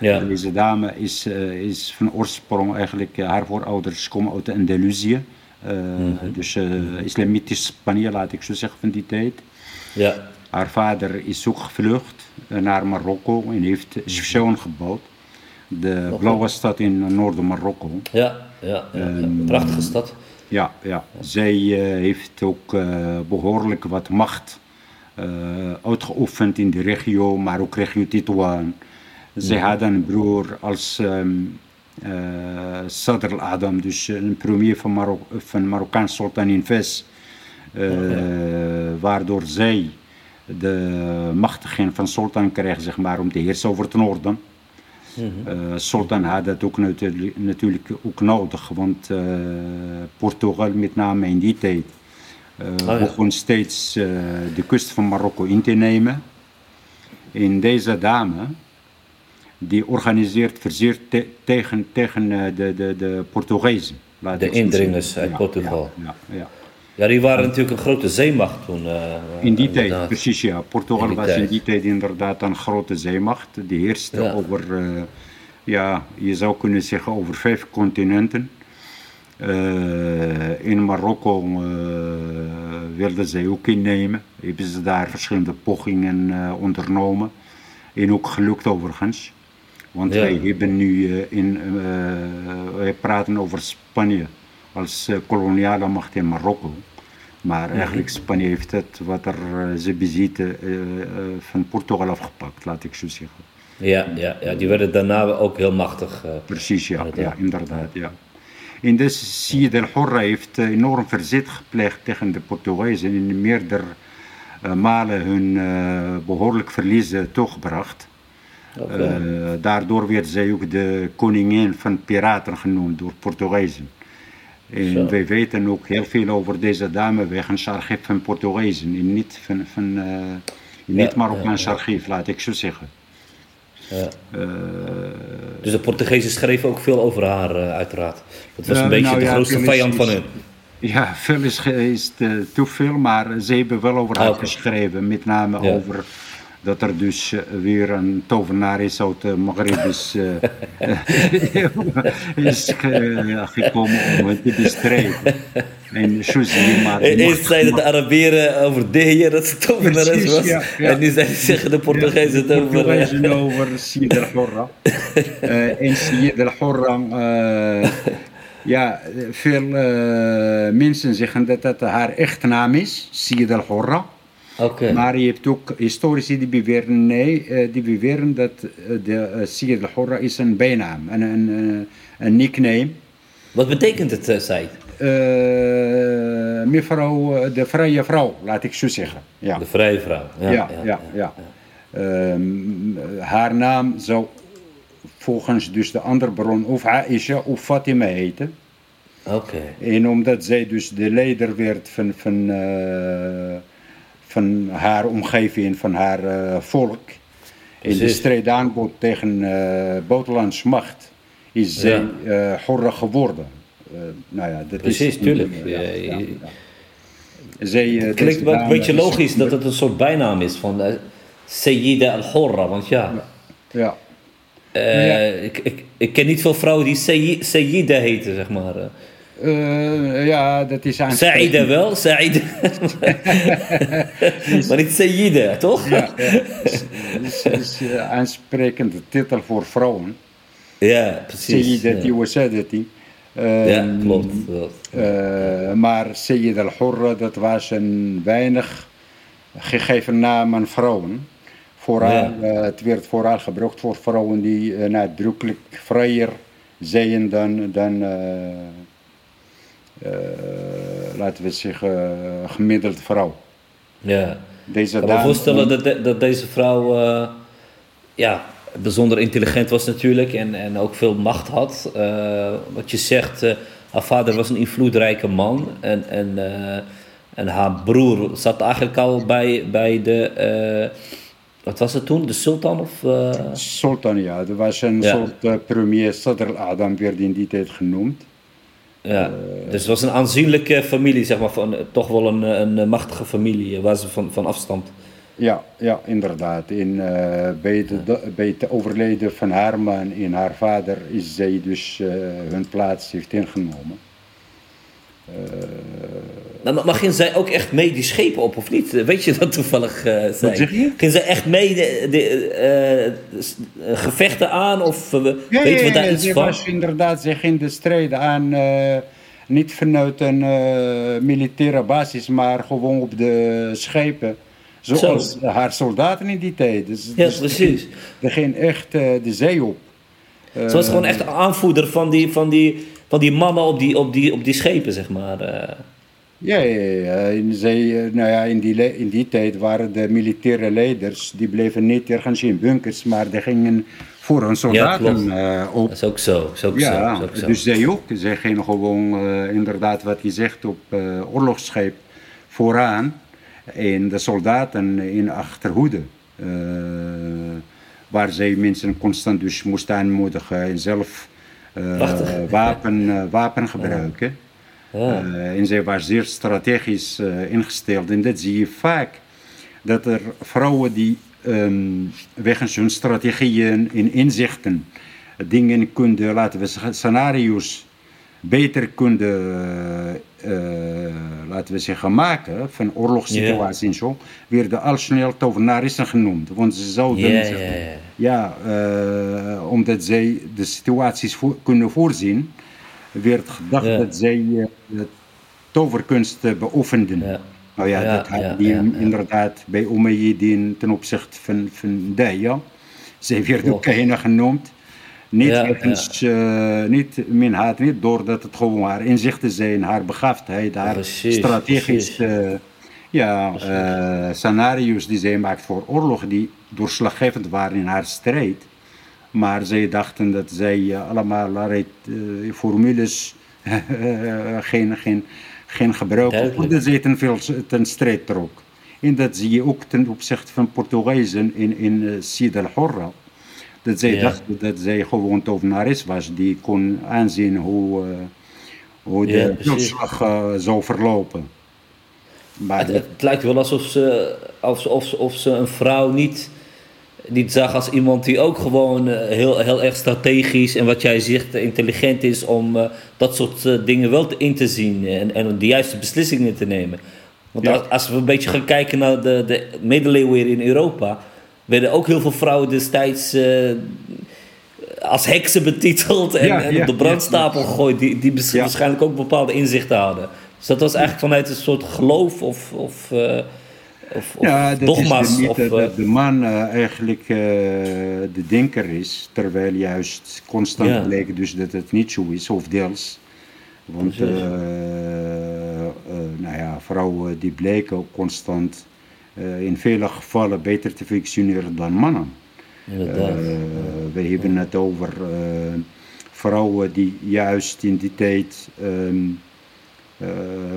[SPEAKER 3] Ja.
[SPEAKER 2] Deze dame is, uh, is van oorsprong eigenlijk, uh, haar voorouders komen uit Andalusië. Uh, mm -hmm. Dus islamitisch Spanje, laat ik zo zeggen, van die tijd.
[SPEAKER 3] Ja.
[SPEAKER 2] Haar vader is ook gevlucht naar Marokko en heeft Chefchaouen gebouwd. De blauwe stad in Noord-Marokko.
[SPEAKER 3] Ja, ja, ja, um, prachtige stad.
[SPEAKER 2] Ja, ja. zij heeft ook behoorlijk wat macht uitgeoefend in de regio, maar ook regio Titouan. Zij hadden een broer als um, Sadr al-Adam, dus een premier van, Marok van Marokkaans sultan in. Uh, okay. Waardoor zij de machtiging van sultan kreeg, zeg maar, om te heersen over het noorden. Mm -hmm. uh, sultan had dat ook natuurlijk, natuurlijk ook nodig, want Portugal, met name in die tijd, oh, ja. begon steeds de kust van Marokko in te nemen. In deze dame, die organiseert verzet te, tegen, tegen uh, de, de, de Portugezen.
[SPEAKER 3] De indringers uit
[SPEAKER 2] ja,
[SPEAKER 3] Portugal.
[SPEAKER 2] Ja, ja, ja.
[SPEAKER 3] die waren natuurlijk een grote zeemacht toen. Uh,
[SPEAKER 2] in die tijd, inderdaad. precies ja. Portugal in was tijd. in die tijd inderdaad een grote zeemacht. Die heerste over, uh, ja, je zou kunnen zeggen, over vijf continenten. In Marokko wilden zij ook innemen. Hebben ze daar verschillende pogingen ondernomen. En ook gelukt overigens. Want ja. wij hebben nu in, wij praten over Spanje als koloniale macht in Marokko. Maar mm-hmm. eigenlijk Spanje heeft het wat er ze bezitten van Portugal afgepakt, laat ik zo zeggen.
[SPEAKER 3] Ja, ja, ja die werden daarna ook heel machtig.
[SPEAKER 2] Precies, ja, ja, inderdaad. Ja. En dus Siyid al-Hurra heeft enorm verzet gepleegd tegen de Portugezen en meerdere malen hun behoorlijk verliezen toegebracht. Okay. Uh, daardoor werd zij ook de koningin van piraten genoemd door Portugezen. En Zo. wij weten ook heel veel over deze dame wegens archief van Portugezen. En niet van, van uh, niet ja, Marokkaans ja, ja. archief, laat ik zo zeggen.
[SPEAKER 3] Ja. Uh, dus de Portugezen schreven ook veel over haar, uiteraard. Dat was een beetje
[SPEAKER 2] nou,
[SPEAKER 3] de grootste vijand van hun.
[SPEAKER 2] Ja, veel is, is te, te veel, maar ze hebben wel over haar okay. geschreven. Met name over dat er dus eh, weer een tovenaar is uit de Maghreb is, eh, *laughs* *laughs* is ge- gekomen om het te bestrijden. En je maar...
[SPEAKER 3] Eerst zeiden de Arabieren over de heer dat het tovenares was.
[SPEAKER 2] ja, ja.
[SPEAKER 3] En nu zijn- zeggen de Portugezen het
[SPEAKER 2] de
[SPEAKER 3] over... eh,
[SPEAKER 2] Portugezen over Siyid al-Hurra. *laughs* Eh, en Siyid al-Hurra, eh, ja, veel eh, mensen zeggen dat dat haar echte naam is, Siyid al-Hurra. Maar je hebt ook historici die beweren, nee, eh, die beweren dat eh, de uh, Siyid al-Hurra is een bijnaam, een, een, eh, een nickname.
[SPEAKER 3] Wat betekent het, Said?
[SPEAKER 2] Eh, mevrouw, eh, de vrije vrouw, laat ik zo zeggen. Ja.
[SPEAKER 3] De vrije vrouw. Ja,
[SPEAKER 2] Ja, ja, ja. Ehm, haar naam zou volgens dus de andere bron of Aisha of Fatima heten.
[SPEAKER 3] Oké.
[SPEAKER 2] En omdat zij dus de leider werd van, van, eh, van haar omgeving, van haar eh, volk. In de strijd aanbod tegen eh buitenlandse macht is zij eh Horra geworden. Nou ja, dat
[SPEAKER 3] Precies,
[SPEAKER 2] is,
[SPEAKER 3] tuurlijk.
[SPEAKER 2] Ja. Zij,
[SPEAKER 3] Het klinkt wel een beetje
[SPEAKER 2] is-
[SPEAKER 3] logisch dat het een soort bijnaam is van uh, Sayyida al-Horra. Want ja,
[SPEAKER 2] Ja. Ja.
[SPEAKER 3] Ik, ik, ik ken niet veel vrouwen die Sayyi- Sayyida heten, zeg maar. Eh,
[SPEAKER 2] ja, dat is aan.
[SPEAKER 3] Saïda wel, Saïda. *laughs* maar niet Sayyida, toch?
[SPEAKER 2] Ja, is, is eh, aansprekende titel voor vrouwen.
[SPEAKER 3] Ja, precies.
[SPEAKER 2] Sayyidati
[SPEAKER 3] ja.
[SPEAKER 2] wa sadati.
[SPEAKER 3] ja,
[SPEAKER 2] Ehm,
[SPEAKER 3] klopt. klopt.
[SPEAKER 2] eh, maar Sayyid al-Hurra, dat was een weinig gegeven naam aan vrouwen. Vooral,
[SPEAKER 3] Ja.
[SPEAKER 2] het werd vooral gebruikt voor vrouwen die nadrukkelijk vrijer zijn dan, dan laten we zeggen, gemiddeld vrouw.
[SPEAKER 3] Ja.
[SPEAKER 2] Deze
[SPEAKER 3] Ik kan me voorstellen dat, de- dat deze vrouw eh, ja, bijzonder intelligent was natuurlijk en, en ook veel macht had. Eh, wat je zegt, eh, haar vader was een invloedrijke man en, en, eh, en haar broer zat eigenlijk al bij, bij de, eh, wat was het toen, de sultan of... eh,
[SPEAKER 2] Sultan, ja. Er was een
[SPEAKER 3] Ja.
[SPEAKER 2] soort eh, premier, Sadr al-Adam werd in die tijd genoemd.
[SPEAKER 3] Ja. dus het was een aanzienlijke familie, zeg maar, van, eh, toch wel een, een machtige familie, eh, waar ze van, van afstand.
[SPEAKER 2] Ja, ja inderdaad. In, eh, bij, de, de- bij het overlijden van haar man en haar vader is zij dus eh, hun plaats heeft ingenomen.
[SPEAKER 3] Nou, maar, maar ging zij ook echt mee die schepen op, of niet? Weet je dat toevallig eh
[SPEAKER 2] zeg je?
[SPEAKER 3] Ging zij echt mee de, eh, eh, gevechten aan? Of eh, weten we daar iets
[SPEAKER 2] ze
[SPEAKER 3] van?
[SPEAKER 2] was inderdaad, ze ging de strijd aan, eh, niet vanuit een eh, militaire basis, maar gewoon op de schepen. Zoals haar soldaten in die tijd. Dus,
[SPEAKER 3] Ja,
[SPEAKER 2] dus
[SPEAKER 3] precies.
[SPEAKER 2] Die *laughs* ging echt eh, de zee op.
[SPEAKER 3] Ze was gewoon echt aanvoerder van die, van die, van die mannen op die, op, die, op die schepen, zeg maar. eh.
[SPEAKER 2] Ja, ja, ja. Zij, eh, nou ja, in, die, in die tijd waren de militaire leiders, die bleven niet ergens in bunkers, maar die gingen voor hun soldaten
[SPEAKER 3] klopt.
[SPEAKER 2] eh, op.
[SPEAKER 3] Dat is ook zo. Dat is ook zo, dat
[SPEAKER 2] Ja,
[SPEAKER 3] is ook zo.
[SPEAKER 2] dus zij ook. Zij gingen gewoon inderdaad wat je zegt op oorlogsscheep vooraan en de soldaten in achterhoede. Waar zij mensen constant dus moesten aanmoedigen en zelf. *laughs* wapen, eh, wapen gebruiken.
[SPEAKER 3] Ja.
[SPEAKER 2] Eh, en zij was zeer strategisch eh, ingesteld. En dat zie je vaak. Dat er vrouwen die ehm, wegens hun strategieën en inzichten dingen konden, laten we zeggen, scenario's beter konden, eh, laten we zeggen, maken van oorlogssituaties en zo, werden al snel tovenarissen genoemd. Want ze zouden,
[SPEAKER 3] Ja,
[SPEAKER 2] zeg
[SPEAKER 3] ja,
[SPEAKER 2] eh, omdat zij de situaties voor, kunnen voorzien, werd gedacht dat zij de toverkunst beoefenden. Nou ja, dat had die inderdaad bij Umayyadin ten opzichte van, van Daya. Zij werd ook. Kahina genoemd. Niet,
[SPEAKER 3] Ja,
[SPEAKER 2] eh, niet min haat, niet doordat het gewoon haar inzichten zijn, haar begaafdheid, haar
[SPEAKER 3] Precies,
[SPEAKER 2] strategisch
[SPEAKER 3] precies.
[SPEAKER 2] eh, ja, eh, scenario's die zij maakt voor oorlog, die doorslaggevend waren in haar strijd. Maar zij dachten dat zij allemaal allerlei formules *laughs* geen, geen, geen gebruik
[SPEAKER 3] Duidelijk.
[SPEAKER 2] omdat zij ten veel ten strijd trok. En dat zie je ook ten opzichte van Portugezen in, in uh, Sid al-Horra. Dat zij
[SPEAKER 3] Ja.
[SPEAKER 2] dachten dat zij gewoon tovenares was, die kon aanzien hoe, eh, hoe de eh, zou verlopen. Maar
[SPEAKER 3] Het, het lijkt wel alsof ze, alsof, of ze een vrouw niet, niet zag als iemand die ook gewoon eh, heel, heel erg strategisch en wat jij zegt intelligent is om dat soort dingen wel te- in te zien en, en de juiste beslissingen te nemen. Want
[SPEAKER 2] Ja.
[SPEAKER 3] als, we een beetje gaan kijken naar de, de middeleeuwen in Europa, werden ook heel veel vrouwen destijds eh, als heksen betiteld en,
[SPEAKER 2] Ja,
[SPEAKER 3] en
[SPEAKER 2] ja,
[SPEAKER 3] op de brandstapel
[SPEAKER 2] ja,
[SPEAKER 3] gegooid, die, die waarschijnlijk ook bepaalde inzichten hadden. Dus dat was eigenlijk vanuit een soort geloof of, of, eh, of, of
[SPEAKER 2] ja, dat
[SPEAKER 3] dogma's.
[SPEAKER 2] is de,
[SPEAKER 3] of,
[SPEAKER 2] mythe
[SPEAKER 3] eh,
[SPEAKER 2] dat de man eigenlijk de denker is, terwijl juist constant bleek dus dat het niet zo is, of deels. Want nou ja, vrouwen die bleken ook constant in vele gevallen beter te functioneren dan mannen.
[SPEAKER 3] inderdaad.
[SPEAKER 2] Eh, we hebben het over eh, vrouwen die juist in die tijd ehm, eh,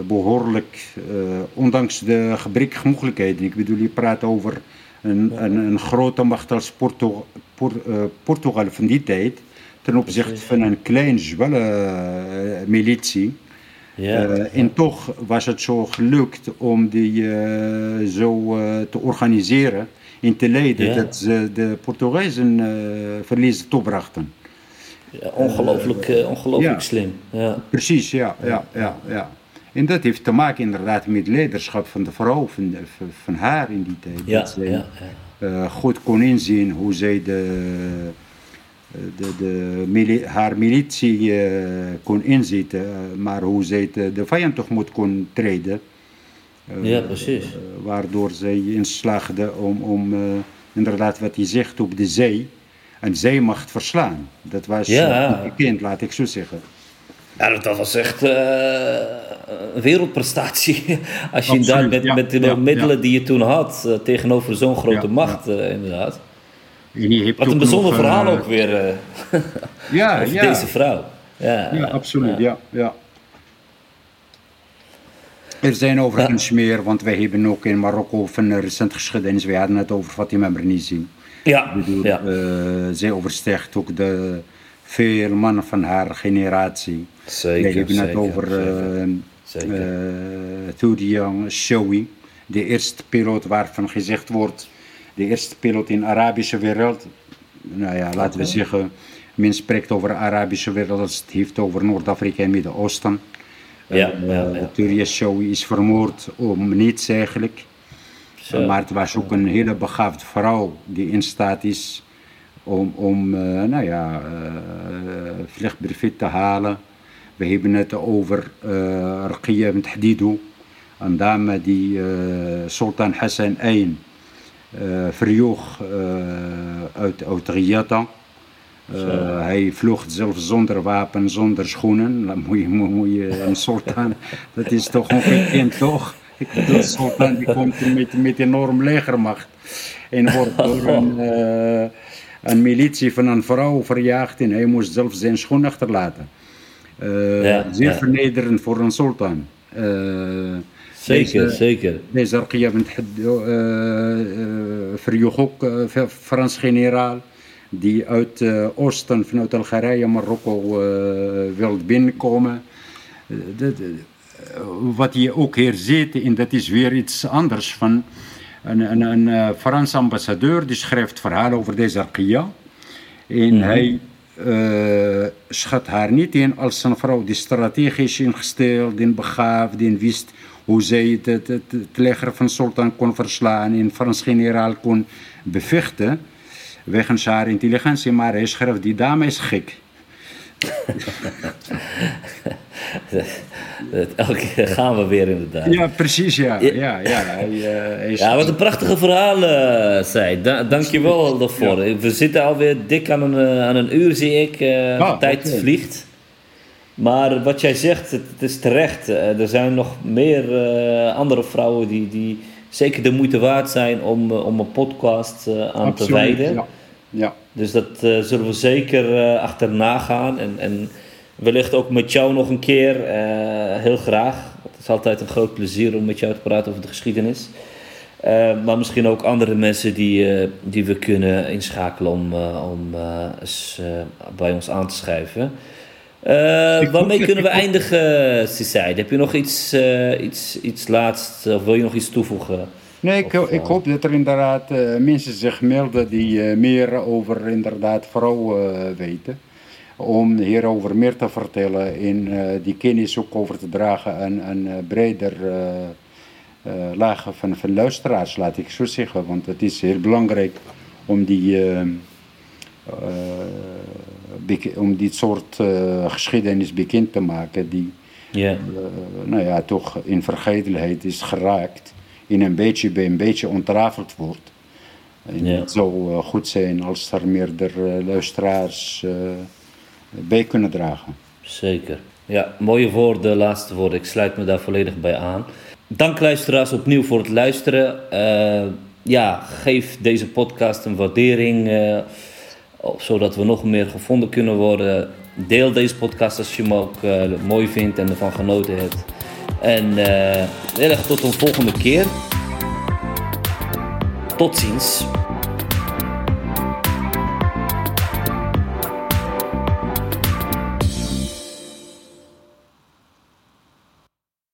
[SPEAKER 2] behoorlijk, eh, ondanks de gebrekkige mogelijkheden, ik bedoel, je praat over een, een, een grote macht als Porto, Por- eh, Portugal van die tijd, ten opzichte van een klein zwelle eh, militie.
[SPEAKER 3] Ja.
[SPEAKER 2] Eh, en toch was het zo gelukt om die eh, zo eh, te organiseren en te leiden
[SPEAKER 3] Ja.
[SPEAKER 2] dat ze de Portugezen verliezen toebrachten.
[SPEAKER 3] Ja, ongelooflijk, ongelooflijk
[SPEAKER 2] ja.
[SPEAKER 3] slim. Ja.
[SPEAKER 2] Precies, ja, ja, ja, ja. En dat heeft te maken inderdaad met leiderschap van de vrouw, van, van, haar in die tijd.
[SPEAKER 3] Ja,
[SPEAKER 2] dat zij
[SPEAKER 3] ja, ja.
[SPEAKER 2] goed kon inzien hoe zij de, de, de mili- haar militie eh, kon inzetten, eh, maar hoe zij de, de vijand tegemoet kon treden. Eh,
[SPEAKER 3] Ja, precies.
[SPEAKER 2] eh, waardoor zij inslaagde om, om eh, inderdaad wat hij zegt op de zee, een zeemacht verslaan. Dat was
[SPEAKER 3] Ja.
[SPEAKER 2] eh, bekend, laat ik zo zeggen.
[SPEAKER 3] Ja, dat- was echt eh, een wereldprestatie. *laughs* Als je
[SPEAKER 2] Absoluut,
[SPEAKER 3] met,
[SPEAKER 2] ja,
[SPEAKER 3] met de
[SPEAKER 2] ja,
[SPEAKER 3] middelen die je toen had eh, tegenover zo'n grote macht, eh, inderdaad.
[SPEAKER 2] En
[SPEAKER 3] Wat een bijzonder
[SPEAKER 2] nog,
[SPEAKER 3] verhaal
[SPEAKER 2] eh,
[SPEAKER 3] ook weer eh, *laughs*
[SPEAKER 2] Ja, ja.
[SPEAKER 3] deze vrouw. Ja,
[SPEAKER 2] Ja, absoluut, ja. ja. Er zijn overigens meer, want wij hebben ook in Marokko van recent geschiedenis, wij hadden het over Fatima Bernisi.
[SPEAKER 3] Ja,
[SPEAKER 2] Ik bedoel,
[SPEAKER 3] ja.
[SPEAKER 2] eh, zij overstijgt ook de veel mannen van haar generatie.
[SPEAKER 3] Zeker,
[SPEAKER 2] wij hebben het over
[SPEAKER 3] zeker.
[SPEAKER 2] uh, Showi, de eerste piloot waarvan gezegd wordt, de eerste piloot in de Arabische wereld. Nou ja, laten we zeggen, men spreekt over de Arabische wereld als het heeft over Noord-Afrika en Midden-Oosten.
[SPEAKER 3] Ja,
[SPEAKER 2] Eh,
[SPEAKER 3] ja, ja.
[SPEAKER 2] Thuria Showi is vermoord om niets eigenlijk.
[SPEAKER 3] Zo.
[SPEAKER 2] Maar het was ook een hele begaafde vrouw die in staat is om, om eh, nou ja, eh vluchtbrevet te halen. We hebben het over uh, Rakia Hadidou, een dame die eh, Sultan Hassan I eh verjoeg eh, uit, uit Riyadh. Uh, hij vlucht zelf zonder wapen, zonder schoenen. Dan moet je, moet, je een sultan, *laughs* dat is toch ongekend toch? De sultan die komt met, met enorm legermacht. En wordt door *laughs* een, uh, een militie van een vrouw verjaagd en hij moest zelf zijn schoen achterlaten. Uh, ja, zeer ja. vernederend voor een sultan.
[SPEAKER 3] Zeker, zeker.
[SPEAKER 2] Deze Arkia bint verjoeg ook Frans generaal die uit uh, oosten, vanuit Algerije, Marokko uh, wil binnenkomen. Uh, dat, wat je ook hier ziet, en dat is weer iets anders van een, een, een Franse ambassadeur die schrijft verhalen over deze Arkia. En mm -hmm. hij schat haar niet in als een vrouw die strategisch ingesteld, die begaafd, die wist hoe zij het, het, het, het leger van Sultan kon verslaan en Frans generaal kon bevechten wegens haar intelligentie, maar hij schrijft, die dame is gek. *laughs*
[SPEAKER 3] Elke keer gaan we weer inderdaad.
[SPEAKER 2] Ja, precies, ja. Ja, ja, hij, uh, hij
[SPEAKER 3] ja wat een prachtige verhalen, uh, zei. Da dank je wel daarvoor. Ja. We zitten alweer dik aan een, uh, aan een uur, zie ik. Uh, ah, de tijd okay. vliegt. Maar wat jij zegt, het, het is terecht. er zijn nog meer andere vrouwen die, die zeker de moeite waard zijn om, om een podcast aan
[SPEAKER 2] Absoluut,
[SPEAKER 3] te wijden.
[SPEAKER 2] Ja. ja.
[SPEAKER 3] Dus dat zullen we zeker achterna gaan. En, en wellicht ook met jou nog een keer. Heel graag. Het is altijd een groot plezier om met jou te praten over de geschiedenis. Maar misschien ook andere mensen die, die we kunnen inschakelen om, om eens bij ons aan te schrijven.
[SPEAKER 2] Ik
[SPEAKER 3] waarmee kunnen we eindigen, Cisaid? Heb je nog iets, eh, iets, iets laatst, of wil je nog iets toevoegen?
[SPEAKER 2] Nee, ik,
[SPEAKER 3] Of,
[SPEAKER 2] ik
[SPEAKER 3] eh,
[SPEAKER 2] hoop dat er inderdaad mensen zich melden die meer over inderdaad vrouwen weten. Om hierover meer te vertellen en die kennis ook over te dragen aan een breder lagen van, van luisteraars, laat ik zo zeggen. Want het is heel belangrijk om die, om dit soort eh, geschiedenis bekend te maken die eh, nou ja, toch in vergetelheid is geraakt. En een beetje bij een beetje ontrafeld wordt. En
[SPEAKER 3] Ja.
[SPEAKER 2] het zou eh, goed zijn als er meerdere luisteraars eh, bij kunnen dragen.
[SPEAKER 3] zeker. Ja, mooie woorden, laatste woorden. Ik sluit me daar volledig bij aan. Dank luisteraars opnieuw voor het luisteren. Eh, ja, geef deze podcast een waardering, eh, zodat we nog meer gevonden kunnen worden. Deel deze podcast als je hem ook eh, mooi vindt en ervan genoten hebt. En eh, heel erg tot een volgende keer. Tot ziens.